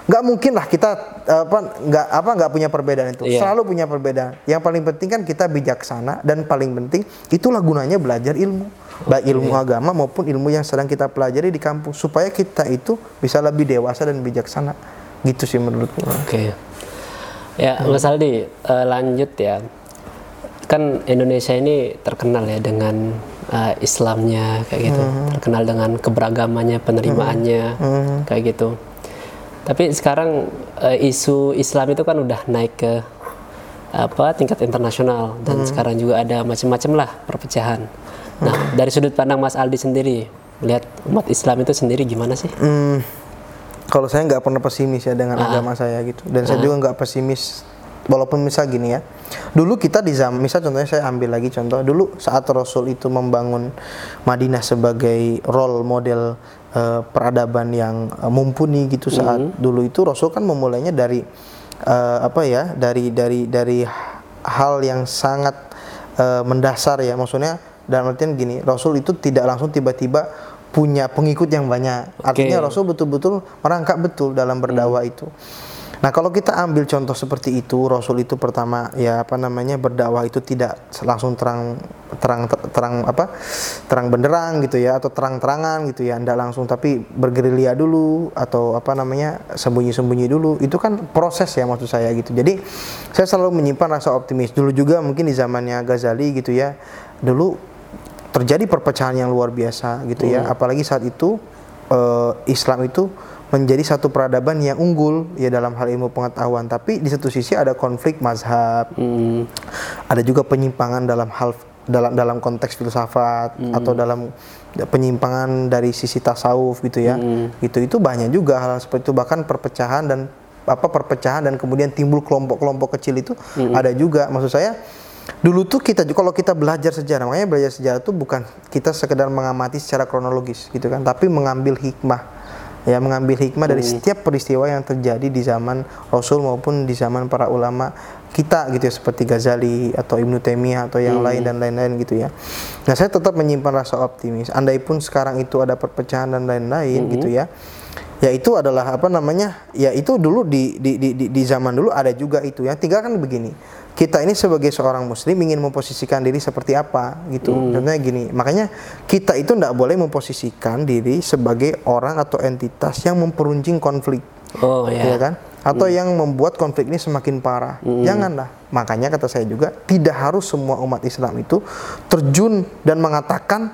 nggak mungkin lah kita apa nggak apa nggak punya perbedaan itu. Iya. Selalu punya perbedaan. Yang paling penting kan kita bijaksana dan paling penting itulah gunanya belajar ilmu. Baik ilmu agama maupun ilmu yang sedang kita pelajari di kampus supaya kita itu bisa lebih dewasa dan bijaksana. Gitu sih menurutku. Oke. Ya, Mas Aldi, eh, lanjut ya. Kan Indonesia ini terkenal ya dengan eh, Islamnya kayak gitu, terkenal dengan keberagamannya, penerimaannya kayak gitu. Tapi sekarang eh, isu Islam itu kan udah naik ke apa tingkat internasional. Dan sekarang juga ada macam-macam lah perpecahan. Nah, dari sudut pandang Mas Aldi sendiri, melihat umat Islam itu sendiri gimana sih? Hmm, kalau saya nggak pernah pesimis ya dengan agama saya gitu, dan saya juga nggak pesimis. Walaupun misal gini ya, dulu kita di zaman, misal contohnya saya ambil lagi contoh, dulu saat Rasul itu membangun Madinah sebagai role model eh, peradaban yang eh, mumpuni gitu saat dulu itu Rasul kan memulainya dari eh, apa ya, dari dari dari hal yang sangat eh, mendasar ya, maksudnya dalam artian gini, Rasul itu tidak langsung tiba-tiba punya pengikut yang banyak. Artinya Rasul betul-betul merangkak betul dalam berdakwah itu. Nah, kalau kita ambil contoh seperti itu, Rasul itu pertama ya apa namanya berdakwah itu tidak langsung terang terang terang apa? terang benderang gitu ya atau terang-terangan gitu ya, tidak langsung tapi bergerilya dulu atau apa namanya sembunyi-sembunyi dulu. Itu kan proses ya maksud saya gitu. Jadi, saya selalu menyimpan rasa optimis. Dulu juga mungkin di zamannya Ghazali gitu ya. Dulu terjadi perpecahan yang luar biasa gitu ya apalagi saat itu eh, Islam itu menjadi satu peradaban yang unggul ya dalam hal ilmu pengetahuan. Tapi di satu sisi ada konflik mazhab Hmm, ada juga penyimpangan dalam hal dalam dalam konteks filsafat atau dalam penyimpangan dari sisi tasawuf gitu ya. Gitu itu banyak juga hal seperti itu. Bahkan perpecahan dan apa perpecahan dan kemudian timbul kelompok-kelompok kecil itu ada juga. Maksud saya dulu tuh kita juga kalau kita belajar sejarah makanya belajar sejarah itu bukan kita sekedar mengamati secara kronologis gitu kan tapi mengambil hikmah ya mengambil hikmah dari setiap peristiwa yang terjadi di zaman Rasul maupun di zaman para ulama kita gitu ya seperti Ghazali atau Ibnu Taimiyah atau yang lain dan lain-lain gitu ya. Nah, saya tetap menyimpan rasa optimis. Andai pun sekarang itu ada perpecahan dan lain-lain gitu ya. Ya itu adalah apa namanya? Ya itu dulu di di di, di zaman dulu ada juga itu ya. Tinggal kan begini. Kita ini sebagai seorang muslim ingin memposisikan diri seperti apa gitu. Contohnya gini. Makanya kita itu tidak boleh memposisikan diri sebagai orang atau entitas yang memperuncing konflik Oh ya. ya kan? Atau yang membuat konflik ini semakin parah. Janganlah. Makanya kata saya juga tidak harus semua umat Islam itu terjun dan mengatakan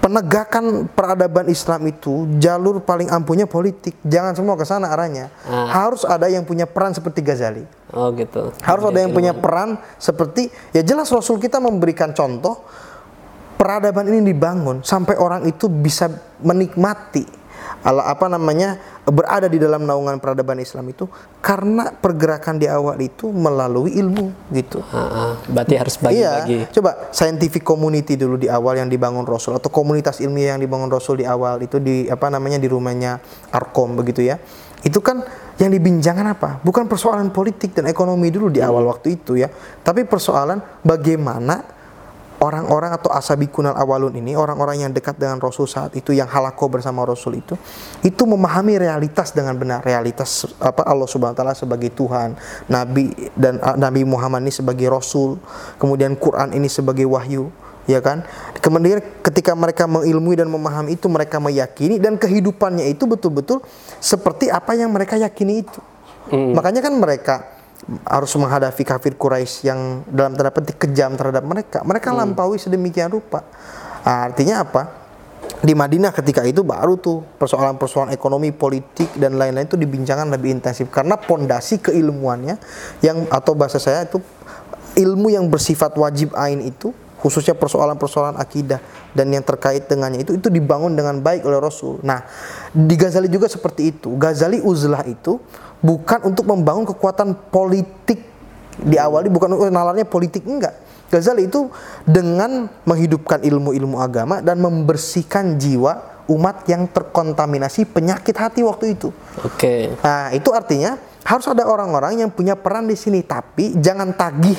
penegakan peradaban Islam itu jalur paling ampuhnya politik. Jangan semua ke sana arahnya. Harus ada yang punya peran seperti Ghazali. Oh gitu. Harus ada yang punya peran seperti ya jelas Rasul kita memberikan contoh peradaban ini dibangun sampai orang itu bisa menikmati apa namanya berada di dalam naungan peradaban Islam itu karena pergerakan di awal itu melalui ilmu gitu. Uh, uh, berarti harus bagi-bagi. Iya, coba scientific community dulu di awal yang dibangun Rasul atau komunitas ilmiah yang dibangun Rasul di awal itu di apa namanya di rumahnya Arkom begitu ya. Itu kan yang dibincangan apa? Bukan persoalan politik dan ekonomi dulu di awal hmm. waktu itu ya, tapi persoalan bagaimana orang-orang atau asabi kunal awalun ini, orang-orang yang dekat dengan Rasul saat itu yang halako bersama Rasul itu, itu memahami realitas dengan benar, realitas apa Allah Subhanahu wa taala sebagai Tuhan, nabi dan uh, Nabi Muhammad ini sebagai rasul, kemudian Quran ini sebagai wahyu, ya kan? Kemudian ketika mereka mengilmui dan memahami itu, mereka meyakini dan kehidupannya itu betul-betul seperti apa yang mereka yakini itu. Hmm. Makanya kan mereka harus menghadapi kafir Quraisy yang dalam tanda petik kejam terhadap mereka. Mereka hmm. lampaui sedemikian rupa. Nah, artinya apa? Di Madinah ketika itu baru tuh persoalan-persoalan ekonomi, politik dan lain-lain itu dibincangkan lebih intensif karena pondasi keilmuannya yang atau bahasa saya itu ilmu yang bersifat wajib ain itu khususnya persoalan-persoalan akidah dan yang terkait dengannya itu itu dibangun dengan baik oleh Rasul. Nah, di Ghazali juga seperti itu. Ghazali uzlah itu bukan untuk membangun kekuatan politik di awal ini bukan nalarnya politik enggak. Ghazali itu dengan menghidupkan ilmu-ilmu agama dan membersihkan jiwa umat yang terkontaminasi penyakit hati waktu itu. Oke. Okay. Nah, itu artinya harus ada orang-orang yang punya peran di sini tapi jangan tagih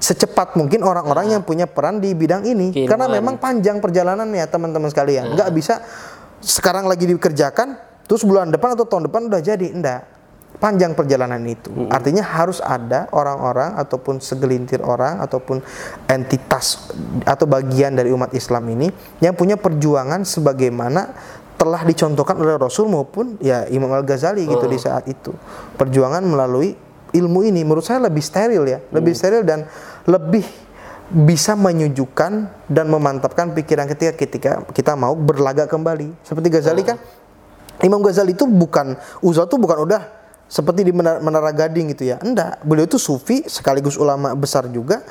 secepat mungkin orang-orang yang punya peran di bidang ini karena memang panjang perjalanannya teman-teman sekalian. Enggak bisa sekarang lagi dikerjakan terus bulan depan atau tahun depan udah jadi enggak panjang perjalanan itu. Hmm. Artinya harus ada orang-orang ataupun segelintir orang ataupun entitas atau bagian dari umat Islam ini yang punya perjuangan sebagaimana telah dicontohkan oleh Rasul maupun ya Imam Al Ghazali gitu di saat itu. Perjuangan melalui ilmu ini menurut saya lebih steril ya, lebih hmm. steril dan lebih bisa menyujukan dan memantapkan pikiran ketika ketika kita mau berlaga kembali. Seperti Ghazali kan Imam Ghazali itu bukan uzal itu bukan udah seperti di Menara, Gading gitu ya. Enggak, beliau itu sufi sekaligus ulama besar juga.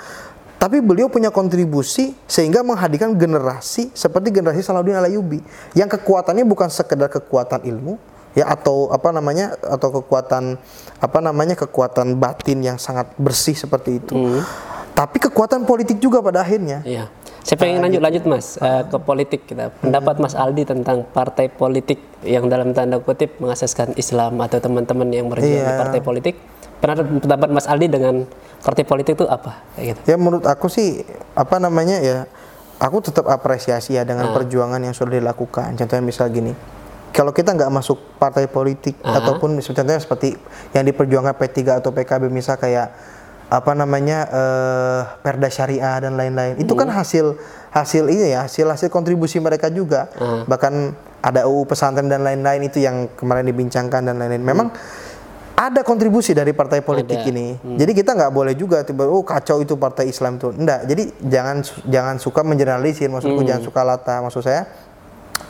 Tapi beliau punya kontribusi sehingga menghadirkan generasi seperti generasi Salahuddin Alayubi yang kekuatannya bukan sekedar kekuatan ilmu ya atau apa namanya atau kekuatan apa namanya kekuatan batin yang sangat bersih seperti itu. Hmm. Tapi kekuatan politik juga pada akhirnya. Iya. Saya pengen lanjut lanjut mas uh, ke politik kita. Pendapat Mas Aldi tentang partai politik yang dalam tanda kutip mengasaskan Islam atau teman-teman yang berjuang yeah. di iya. partai politik. Pendapat Mas Aldi dengan partai politik itu apa? gitu. Ya menurut aku sih apa namanya ya. Aku tetap apresiasi ya dengan uh. perjuangan yang sudah dilakukan. Contohnya misal gini, kalau kita nggak masuk partai politik uh ataupun contohnya seperti yang diperjuangkan P3 atau PKB misal kayak apa namanya uh, perda syariah dan lain-lain itu kan hmm. hasil hasil ini ya hasil hasil kontribusi mereka juga hmm. bahkan ada UU pesantren dan lain-lain itu yang kemarin dibincangkan dan lain-lain memang hmm. ada kontribusi dari partai politik ada. ini hmm. jadi kita nggak boleh juga tiba oh kacau itu partai Islam itu enggak jadi jangan jangan suka menjeneralisir maksudku hmm. jangan suka lata maksud saya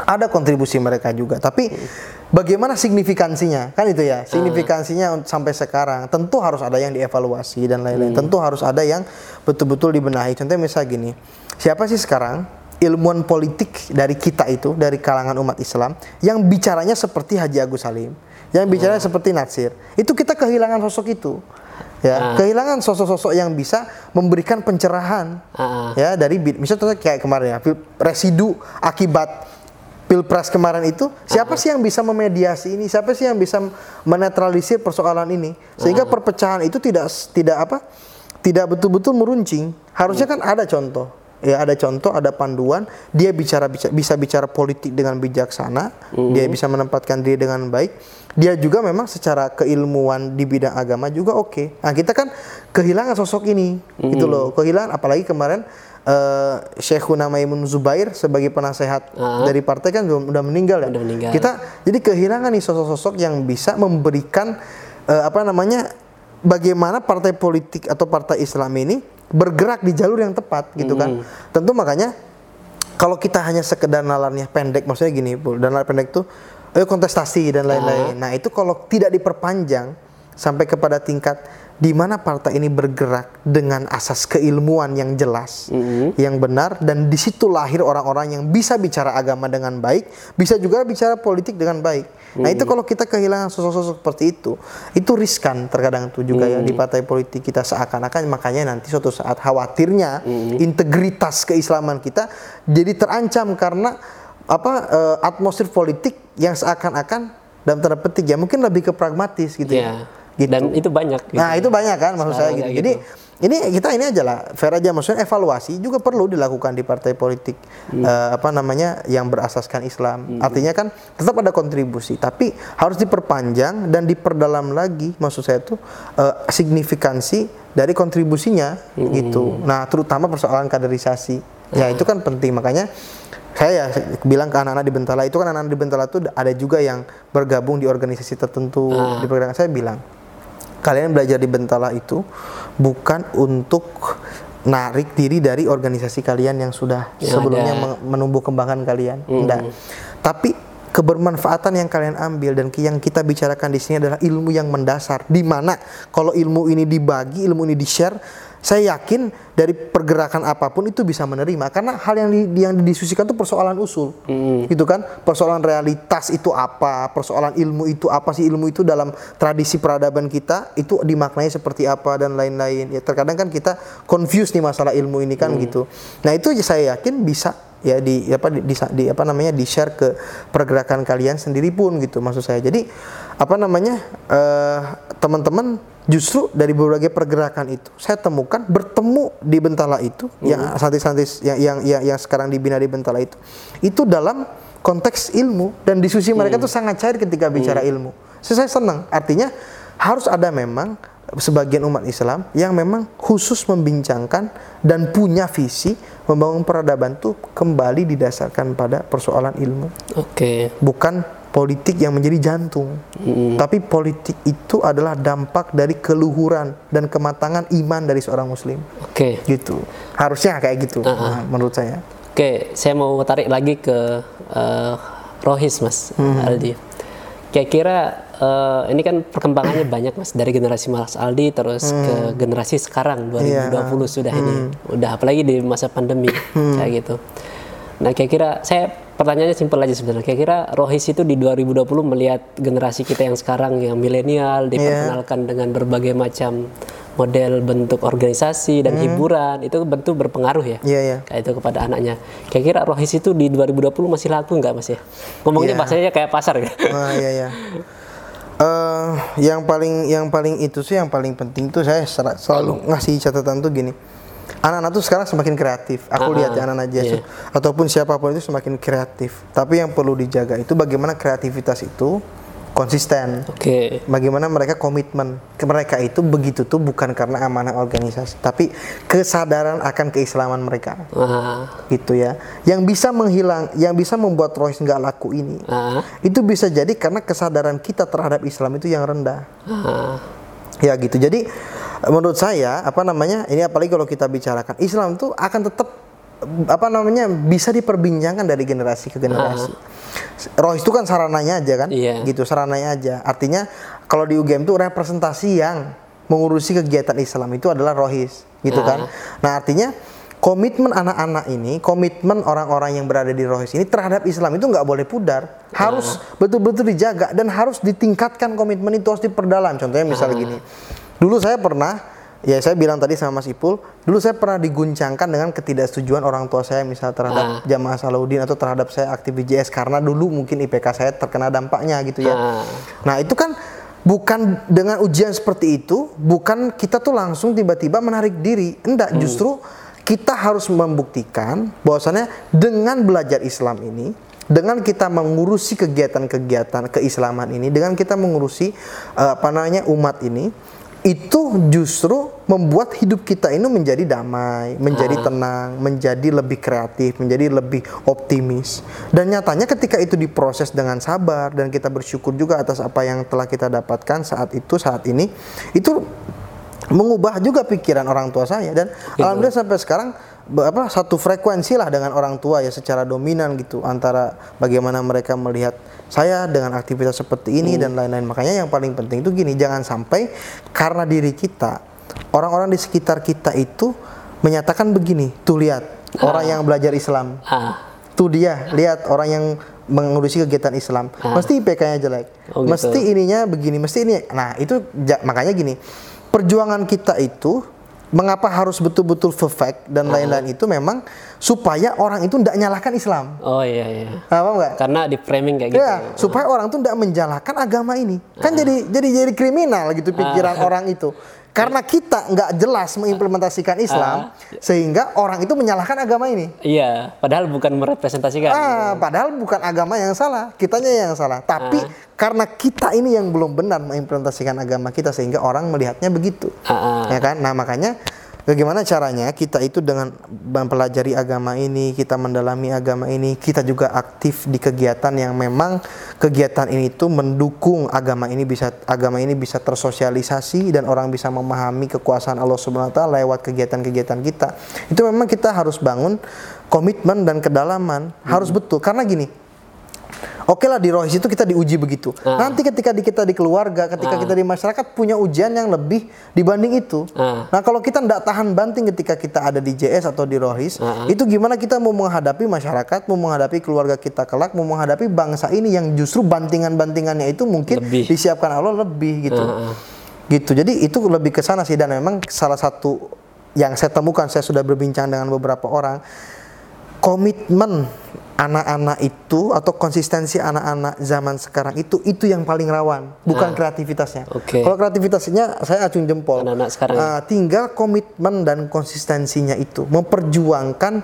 ada kontribusi mereka juga tapi hmm Bagaimana signifikansinya? Kan itu ya, signifikansinya uh. sampai sekarang. Tentu harus ada yang dievaluasi dan lain-lain. Hmm. Tentu harus ada yang betul-betul dibenahi. Contohnya misal gini, siapa sih sekarang ilmuwan politik dari kita itu, dari kalangan umat Islam, yang bicaranya seperti Haji Agus Salim, yang bicaranya uh. seperti Natsir. Itu kita kehilangan sosok itu ya uh. kehilangan sosok-sosok yang bisa memberikan pencerahan uh. ya dari misalnya kayak kemarin ya residu akibat pilpres kemarin itu siapa sih yang bisa memediasi ini? Siapa sih yang bisa menetralisir persoalan ini? Sehingga perpecahan itu tidak tidak apa tidak betul-betul meruncing. Harusnya kan ada contoh. Ya ada contoh ada panduan. Dia bicara bisa, bisa bicara politik dengan bijaksana. Uh dia bisa menempatkan diri dengan baik. Dia juga memang secara keilmuan di bidang agama juga oke. Okay. nah kita kan kehilangan sosok ini uh gitu loh. Kehilangan apalagi kemarin uh, Syekhuna Maimun Zubair sebagai penasehat uh-huh. dari partai kan sudah meninggal ya. meninggal. Kita jadi kehilangan nih sosok-sosok yang bisa memberikan uh, apa namanya bagaimana partai politik atau partai Islam ini bergerak di jalur yang tepat gitu kan. Hmm. Tentu makanya kalau kita hanya sekedar nalarnya pendek maksudnya gini, Bu, dan nalar pendek tuh eh, kontestasi dan lain-lain. Uh-huh. Nah, itu kalau tidak diperpanjang sampai kepada tingkat di mana partai ini bergerak dengan asas keilmuan yang jelas, mm-hmm. yang benar, dan di situ lahir orang-orang yang bisa bicara agama dengan baik, bisa juga bicara politik dengan baik. Mm-hmm. Nah itu kalau kita kehilangan sosok-sosok seperti itu, itu riskan terkadang itu juga mm-hmm. ya di partai politik kita seakan-akan makanya nanti suatu saat khawatirnya mm-hmm. integritas keislaman kita jadi terancam karena apa uh, atmosfer politik yang seakan-akan dalam tanda petik ya mungkin lebih ke pragmatis gitu yeah. ya gitu. Dan itu banyak. Gitu. Nah itu banyak kan maksud saya gitu. Jadi gitu. ini kita ini aja lah fair aja maksudnya evaluasi juga perlu dilakukan di partai politik hmm. uh, apa namanya yang berasaskan Islam. Hmm. Artinya kan tetap ada kontribusi tapi harus diperpanjang dan diperdalam lagi maksud saya itu uh, signifikansi dari kontribusinya hmm. gitu. Nah terutama persoalan kaderisasi. Ya hmm. itu kan penting makanya saya ya bilang ke anak-anak di Bentala itu kan anak-anak di Bentala itu ada juga yang bergabung di organisasi tertentu ah. di saya bilang kalian belajar di Bentala itu bukan untuk narik diri dari organisasi kalian yang sudah ya, sebelumnya ada. menumbuh kembangkan kalian. Mm. Enggak. Tapi kebermanfaatan yang kalian ambil dan yang kita bicarakan di sini adalah ilmu yang mendasar di mana kalau ilmu ini dibagi, ilmu ini di-share saya yakin dari pergerakan apa pun itu bisa menerima. Karena hal yang di, yang didiskusikan itu persoalan usul. Hmm. gitu kan? Persoalan realitas itu apa? Persoalan ilmu itu apa sih? Ilmu itu dalam tradisi peradaban kita itu dimaknai seperti apa dan lain-lain. Ya terkadang kan kita confuse nih masalah ilmu ini kan hmm. gitu. Nah itu saya yakin bisa ya di apa di, di, di apa namanya di share ke pergerakan kalian sendiri pun gitu maksud saya. Jadi apa namanya uh, teman-teman justru dari berbagai pergerakan itu saya temukan bertemu di Bentala itu hmm. yang santri-santri yang, yang yang yang sekarang dibina di Bentala itu itu dalam konteks ilmu dan diskusi mereka hmm. tuh sangat cair ketika bicara hmm. ilmu. So, saya senang artinya harus ada memang sebagian umat Islam yang memang khusus membincangkan dan punya visi membangun peradaban tuh kembali didasarkan pada persoalan ilmu. Oke. Okay. Bukan politik yang menjadi jantung. Mm. Tapi politik itu adalah dampak dari keluhuran dan kematangan iman dari seorang muslim. Oke. Okay. Gitu. Harusnya kayak gitu uh -uh. Nah, menurut saya. Oke, okay. saya mau tarik lagi ke uh, Rohis Mas mm. Aldi. Kira-kira uh, ini kan perkembangannya banyak Mas dari generasi Mas Aldi terus mm. ke generasi sekarang 2020 yeah. sudah mm. ini. Udah apalagi di masa pandemi mm. kayak gitu. Nah, kira-kira saya pertanyaannya simpel aja sebenarnya. Kira-kira Rohis itu di 2020 melihat generasi kita yang sekarang yang milenial diperkenalkan yeah. dengan berbagai macam model bentuk organisasi dan hmm. hiburan itu bentuk berpengaruh ya. Iya, yeah, yeah. Kayak itu kepada anaknya. Kira-kira Rohis itu di 2020 masih laku nggak Mas ya? Ngomongnya yeah. bahasanya kayak pasar ya. [laughs] Ah, iya iya. Uh, yang paling yang paling itu sih yang paling penting tuh saya selalu ngasih catatan tuh gini anak-anak tuh sekarang semakin kreatif. Aku uh lihat ya anak-anak Yesus yeah. ataupun siapa pun itu semakin kreatif. Tapi yang perlu dijaga itu bagaimana kreativitas itu konsisten. Oke. Okay. Bagaimana mereka komitmen mereka itu begitu tuh bukan karena amanah organisasi, tapi kesadaran akan keislaman mereka. Uh. Gitu ya. Yang bisa menghilang, yang bisa membuat rohis nggak laku ini, uh. itu bisa jadi karena kesadaran kita terhadap Islam itu yang rendah. Uh. Ya gitu. Jadi menurut saya apa namanya ini apalagi kalau kita bicarakan Islam tuh akan tetap apa namanya bisa diperbincangkan dari generasi ke generasi. Uh. Roh itu kan sarananya aja kan, yeah. gitu sarananya aja. Artinya kalau di UGM itu representasi yang mengurusi kegiatan Islam itu adalah rohis, gitu uh. kan. Nah artinya komitmen anak-anak ini, komitmen orang-orang yang berada di rohis ini terhadap Islam itu nggak boleh pudar, harus betul-betul dijaga dan harus ditingkatkan komitmen itu harus diperdalam. Contohnya misalnya uh. gini, Dulu saya pernah, ya saya bilang tadi sama Mas Ipul, dulu saya pernah diguncangkan dengan ketidaksetujuan orang tua saya misal terhadap ah. jamaah Salahuddin atau terhadap saya aktif JS karena dulu mungkin IPK saya terkena dampaknya gitu ya. Ah. Nah itu kan bukan dengan ujian seperti itu, bukan kita tuh langsung tiba-tiba menarik diri, enggak hmm. Kita harus membuktikan bahwasannya dengan belajar Islam ini dengan kita mengurusi kegiatan-kegiatan keislaman ini, dengan kita mengurusi uh, apa namanya umat ini, itu justru membuat hidup kita ini menjadi damai, menjadi ah. tenang, menjadi lebih kreatif, menjadi lebih optimis. Dan nyatanya ketika itu diproses dengan sabar dan kita bersyukur juga atas apa yang telah kita dapatkan saat itu saat ini, itu mengubah juga pikiran orang tua saya. Dan gitu. alhamdulillah sampai sekarang apa satu frekuensi lah dengan orang tua ya secara dominan gitu antara bagaimana mereka melihat saya dengan aktivitas seperti ini dan lain-lain. Makanya yang paling penting itu gini, jangan sampai karena diri kita orang-orang di sekitar kita itu menyatakan begini, tuh lihat orang yang belajar Islam. Ah, tuh dia lihat orang yang mengurusi kegiatan Islam. Mesti IPK-nya jelek. Oh, gitu. mesti ininya begini mesti ini. Nah itu ja- makanya gini perjuangan kita itu mengapa harus betul-betul perfect dan lain-lain itu memang supaya orang itu tidak nyalahkan Islam oh iya iya. apa enggak Karena di framing kayak gitu. Ya, supaya orang tuh tidak menjalankan agama ini. Kan jadi jadi jadi kriminal gitu pikiran orang itu. Karena kita nggak jelas mengimplementasikan Islam, sehingga orang itu menyalahkan agama ini. Iya, padahal bukan merepresentasikan. Ah, padahal bukan agama yang salah, kitanya yang salah. Tapi karena kita ini yang belum benar mengimplementasikan agama kita sehingga orang melihatnya begitu. Ah, ah. Ya kan? Nah, makanya bagaimana caranya kita itu dengan mempelajari agama ini, kita mendalami agama ini, kita juga aktif di kegiatan yang memang kegiatan ini itu mendukung agama ini bisa agama ini bisa tersosialisasi dan orang bisa memahami kekuasaan Allah Subhanahu wa taala lewat kegiatan-kegiatan kita. Itu memang kita harus bangun komitmen dan kedalaman, harus betul. Karena gini, Oke lah di rohis itu kita diuji begitu. Nanti ketika di kita di keluarga, ketika kita di masyarakat punya ujian yang lebih dibanding itu. Ah. Nah kalau kita tidak tahan banting ketika kita ada di JS atau di rohis, itu gimana kita mau menghadapi masyarakat, mau menghadapi keluarga kita kelak, mau menghadapi bangsa ini yang justru bantingan-bantingannya itu mungkin Lebih. disiapkan Allah lebih gitu. Gitu. Jadi itu lebih ke sana sih dan memang salah satu yang saya temukan saya sudah berbincang dengan beberapa orang komitmen anak-anak itu atau konsistensi anak-anak zaman sekarang itu itu yang paling rawan bukan kreativitasnya. Oke. Kalau kreativitasnya saya acung jempol. Anak-anak sekarang. Ah, tinggal komitmen dan konsistensinya itu memperjuangkan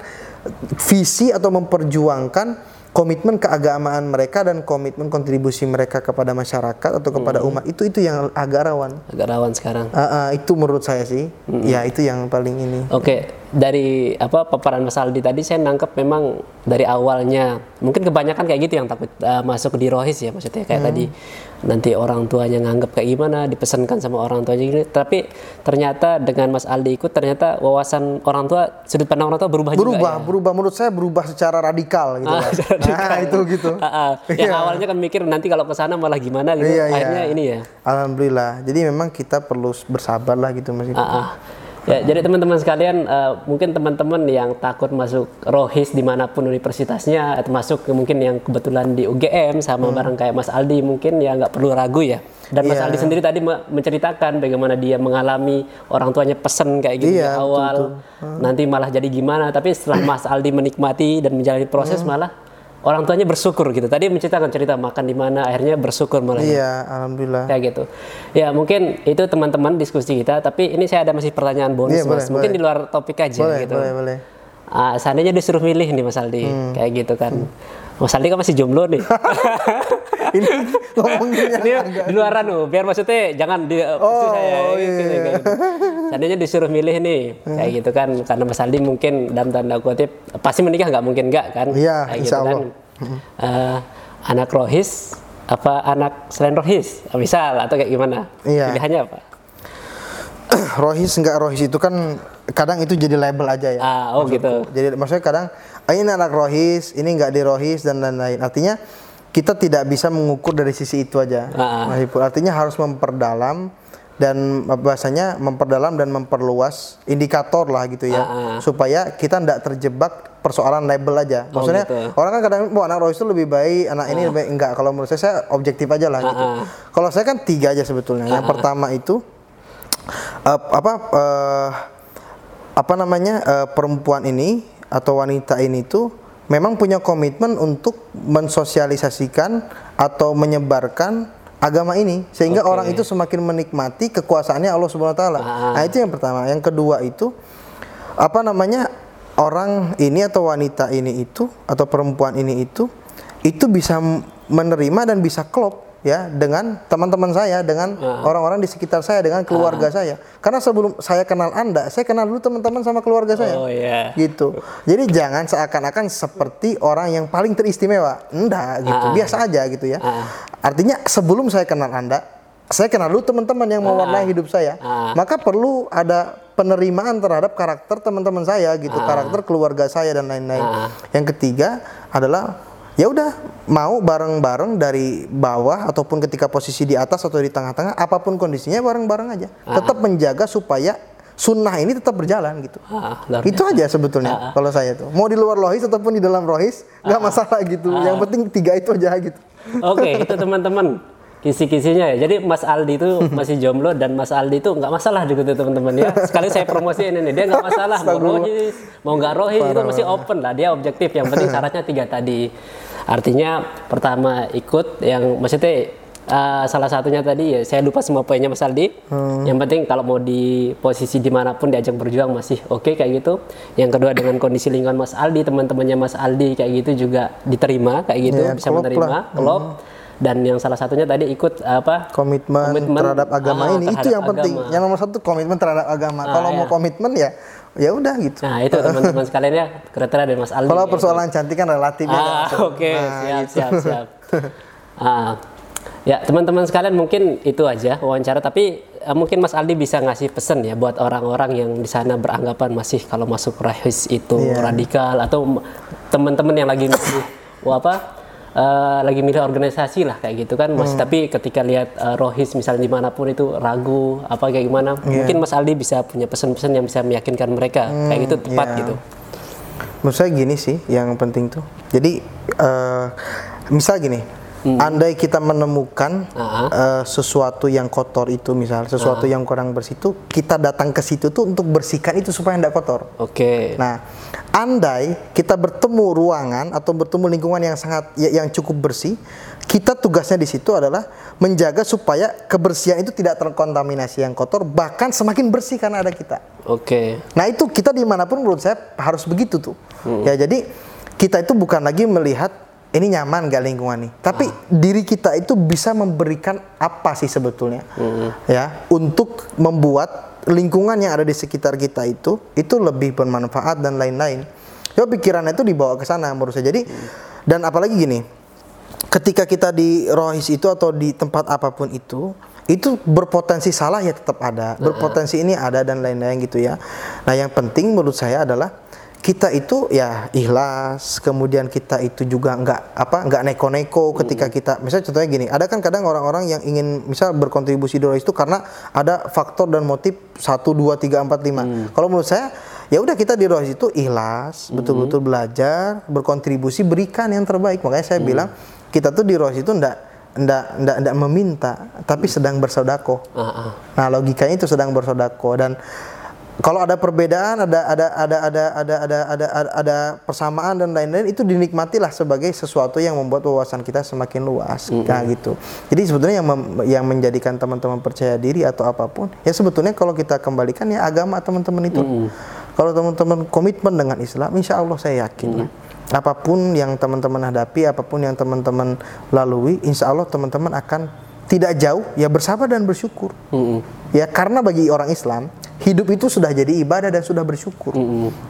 visi atau memperjuangkan komitmen keagamaan mereka dan komitmen kontribusi mereka kepada masyarakat atau kepada Hmm. umat itu itu yang agak rawan. agak rawan sekarang. Ah, ah, itu menurut saya sih, Hmm. ya itu yang paling ini. Oke, dari apa paparan Mas Aldi tadi saya nangkep memang dari awalnya mungkin kebanyakan kayak gitu yang takut uh, masuk di rohis ya maksudnya kayak Hmm. tadi nanti orang tuanya nganggap kayak gimana dipesankan sama orang tuanya gini tapi ternyata dengan Mas Aldi ikut ternyata wawasan orang tua sudut pandang orang tua berubah, berubah, juga ya. berubah menurut saya berubah secara radikal gitu. Ah, kan. secara Nah, itu gitu. Ah, ah. yang Iya. awalnya kan mikir nanti kalau ke sana malah gimana gitu Iya, iya. akhirnya ini ya Alhamdulillah. Jadi memang kita perlu bersabar lah gitu Mas. Ah, ah. Ya, jadi teman-teman sekalian, eh, mungkin teman-teman yang takut masuk rohis di mana pun universitasnya, atau masuk ke mungkin yang kebetulan di UGM sama bareng kayak Mas Aldi, mungkin ya nggak perlu ragu ya. Dan Mas Hmm. Iya. Aldi sendiri tadi me- menceritakan bagaimana dia mengalami orang tuanya pesen kayak gitu di Iya, betul, awal, nanti malah jadi gimana. Tapi setelah Mas Aldi menikmati dan menjalani proses, Hmm. malah orang tuanya bersyukur gitu. Tadi menceritakan cerita makan di mana, akhirnya bersyukur malah. Iya, alhamdulillah. kayak gitu. Ya mungkin itu teman-teman diskusi kita, tapi ini saya ada masih pertanyaan bonus Iya, boleh, mas. Mungkin boleh. di luar topik aja Boleh, gitu. boleh, Hmm. boleh. Ah, seandainya disuruh milih nih Mas Aldi, kayak gitu kan. Mas Aldi kan masih jomblo nih. [laughs] Ini ngomongin yang ini agak di luaran loh, biar maksudnya jangan di Oh, posisi saya. iya, gitu, iya. gitu. Seandainya disuruh milih nih, kayak gitu kan, karena Mas Aldi mungkin dalam tanda kutip pasti menikah nggak mungkin nggak kan? Iya, kayak insya gitu kan. Eh, anak rohis apa anak selain rohis misal atau kayak gimana Iya. pilihannya apa [clears throat] rohis enggak rohis itu kan kadang itu jadi label aja ya. Ah, oh gitu. Jadi maksudnya kadang ah, ini anak rohis, ini enggak di rohis dan lain-lain. Artinya kita tidak bisa mengukur dari sisi itu aja. Ah, ah. Mas Ipul. Artinya harus memperdalam dan bahasanya memperdalam dan memperluas indikator lah gitu ya. Ah, ah. Supaya kita tidak terjebak persoalan label aja. Oh, Maksudnya gitu. orang kan kadang wah anak rohis itu lebih baik, anak ini lebih baik. enggak. Kalau menurut saya saya objektif aja lah gitu. ah. Kalau saya kan tiga aja sebetulnya. Yang pertama itu eh, apa eh, apa namanya eh, perempuan ini atau wanita ini tuh memang punya komitmen untuk mensosialisasikan atau menyebarkan agama ini sehingga Oke. orang itu semakin menikmati kekuasaannya Allah Subhanahu wa taala. Ah. Nah, itu yang pertama. Yang kedua itu apa namanya? orang ini atau wanita ini itu atau perempuan ini itu itu bisa menerima dan bisa klop ya dengan teman-teman saya, dengan orang-orang di sekitar saya, dengan keluarga saya. Karena sebelum saya kenal Anda, saya kenal dulu teman-teman sama keluarga saya. Oh iya. Gitu. Jadi jangan seakan-akan seperti orang yang paling teristimewa. Enggak gitu. Biasa aja gitu ya. Artinya sebelum saya kenal Anda, saya kenal dulu teman-teman yang mewarnai hidup saya. Ah. Maka perlu ada penerimaan terhadap karakter teman-teman saya gitu, Ah. karakter keluarga saya dan lain-lain. Yang ketiga adalah ya udah mau bareng-bareng dari bawah ataupun ketika posisi di atas atau di tengah-tengah apa pun kondisinya bareng-bareng aja. Ah. Tetap menjaga supaya sunnah ini tetap berjalan gitu. Ah, Itu aja sebetulnya kalau saya tuh. Mau di luar rohis ataupun di dalam rohis nggak masalah gitu. Yang penting tiga itu aja gitu. Oke, itu teman-teman kisi-kisinya ya. Jadi Mas Aldi itu [laughs] masih jomblo dan Mas Aldi itu nggak masalah gitu teman-teman ya. Sekali saya promosiin ini dia nggak [laughs] masalah mau rohis, mau nggak rohis itu masih open lah. Dia objektif. Yang penting syaratnya tiga tadi. Artinya pertama ikut yang maksudnya eh, salah satunya tadi ya saya lupa semua poinnya Mas Aldi. Yang penting kalau mau di posisi di mana pun diajak berjuang masih oke kayak gitu. Yang kedua dengan kondisi lingkungan Mas Aldi teman-temannya Mas Aldi kayak gitu juga diterima kayak gitu Iya, bisa klop menerima klop dan yang salah satunya tadi ikut apa Komitmen, Komitmen, terhadap agama ah, ini itu terhadap yang penting. agama. Yang nomor satu komitmen terhadap agama. Kalau iya. mau komitmen ya ya udah gitu. nah itu teman-teman sekalian ya kriteria dari Mas Aldi Kalau ya. persoalan cantik kan relatif ya. ah oke siap siap siap [laughs] ah ya teman-teman sekalian mungkin itu aja wawancara tapi eh, mungkin Mas Aldi bisa ngasih pesan ya buat orang-orang yang di sana beranggapan masih kalau masuk rahis itu Iya. radikal atau teman-teman yang lagi wah, [laughs] apa eh, lagi milih organisasi lah kayak gitu kan Hmm. masih tapi ketika lihat eh, rohis misalnya di mana pun itu ragu apa kayak gimana Iya. mungkin Mas Aldi bisa punya pesan-pesan yang bisa meyakinkan mereka kayak gitu tepat iya. gitu Menurut saya gini sih yang penting tuh. Jadi eh, misal gini, andai kita menemukan Ah. eh, sesuatu yang kotor itu misal, sesuatu yang kurang bersih itu, kita datang ke situ tuh untuk bersihkan itu supaya tidak kotor. oke Nah, andai kita bertemu ruangan atau bertemu lingkungan yang sangat ya- yang cukup bersih, kita tugasnya di situ adalah menjaga supaya kebersihan itu tidak terkontaminasi yang kotor, bahkan semakin bersih karena ada kita. oke Nah itu kita di mana pun menurut saya harus begitu tuh. Ya jadi kita itu bukan lagi melihat ini nyaman gak lingkungan nih, tapi diri kita itu bisa memberikan apa sih sebetulnya, ya untuk membuat lingkungan yang ada di sekitar kita itu itu lebih bermanfaat dan lain-lain. Ya pikirannya itu dibawa ke sana menurut saya. Jadi dan apalagi gini, ketika kita di rohis itu atau di tempat apa pun itu itu berpotensi salah ya tetap ada. Berpotensi ini ada dan lain-lain gitu ya. Nah yang penting menurut saya adalah kita itu ya ikhlas. Kemudian kita itu juga nggak apa nggak neko-neko ketika kita misalnya contohnya gini ada kan kadang orang-orang yang ingin misal berkontribusi di rohis itu karena ada faktor dan motif satu dua tiga empat lima. Kalau menurut saya ya udah kita di rohis itu ikhlas betul-betul belajar berkontribusi berikan yang terbaik. Makanya saya bilang kita tuh di rohis itu ndak ndak ndak ndak meminta tapi sedang bersodako Ah, ah. nah logikanya itu sedang bersodako dan kalau ada perbedaan ada ada ada ada ada ada ada ada, ada persamaan dan lain-lain itu dinikmatilah sebagai sesuatu yang membuat wawasan kita semakin luas. Nah gitu. Jadi sebetulnya yang mem- yang menjadikan teman-teman percaya diri atau apa pun ya sebetulnya kalau kita kembalikan ya agama teman-teman itu. Kalau teman-teman komitmen dengan Islam insya Allah saya yakin lah apa pun yang teman-teman hadapi apa pun yang teman-teman lalui insya Allah teman-teman akan tidak jauh ya bersabar dan bersyukur. Mm-mm. ya karena bagi orang Islam hidup itu sudah jadi ibadah dan sudah bersyukur.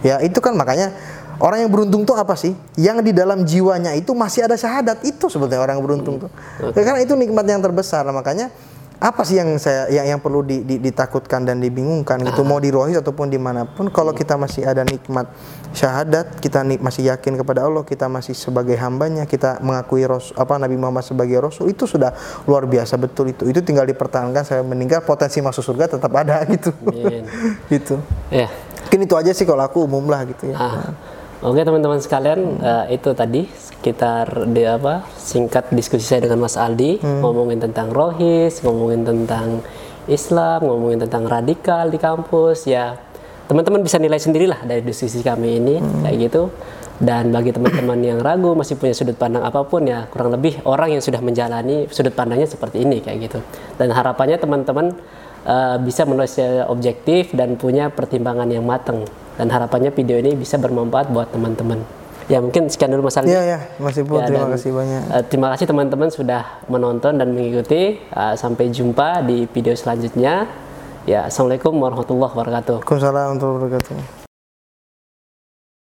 Ya itu kan makanya orang yang beruntung tuh apa sih? Yang di dalam jiwanya itu masih ada syahadat. Itu sebetulnya orang yang beruntung tuh. Ya, karena itu nikmat yang terbesar. Makanya apa sih yang saya yang, yang perlu di- di- ditakutkan dan dibingungkan gitu? Mau di rohis ataupun di mana pun kalau kita masih ada nikmat syahadat kita nik- masih yakin kepada Allah kita masih sebagai hambanya kita mengakui ros apa Nabi Muhammad sebagai Rasul itu sudah luar biasa betul itu. Itu tinggal dipertahankan saya meninggal potensi masuk surga tetap ada [laughs] gitu. Gitu. Ya mungkin itu aja sih kalau aku umum lah gitu ya. Ah. Oke teman-teman sekalian eh, itu tadi sekitar di apa singkat diskusi saya dengan Mas Aldi ngomongin tentang rohis, ngomongin tentang Islam, ngomongin tentang radikal di kampus. Ya teman-teman bisa nilai sendirilah dari diskusi kami ini kayak gitu. Dan bagi teman-teman yang ragu masih punya sudut pandang apa pun ya kurang lebih orang yang sudah menjalani sudut pandangnya seperti ini kayak gitu. Dan harapannya teman-teman eh, bisa menulis secara objektif dan punya pertimbangan yang matang. Dan harapannya video ini bisa bermanfaat buat teman-teman. Ya mungkin sekian dulu Mas Aldi. Iya ya Mas Ipul Ya, terima dan, kasih banyak. eh, terima kasih teman-teman sudah menonton dan mengikuti. Eh, sampai jumpa di video selanjutnya. Ya assalamualaikum warahmatullahi wabarakatuh. Waalaikumsalam warahmatullahi wabarakatuh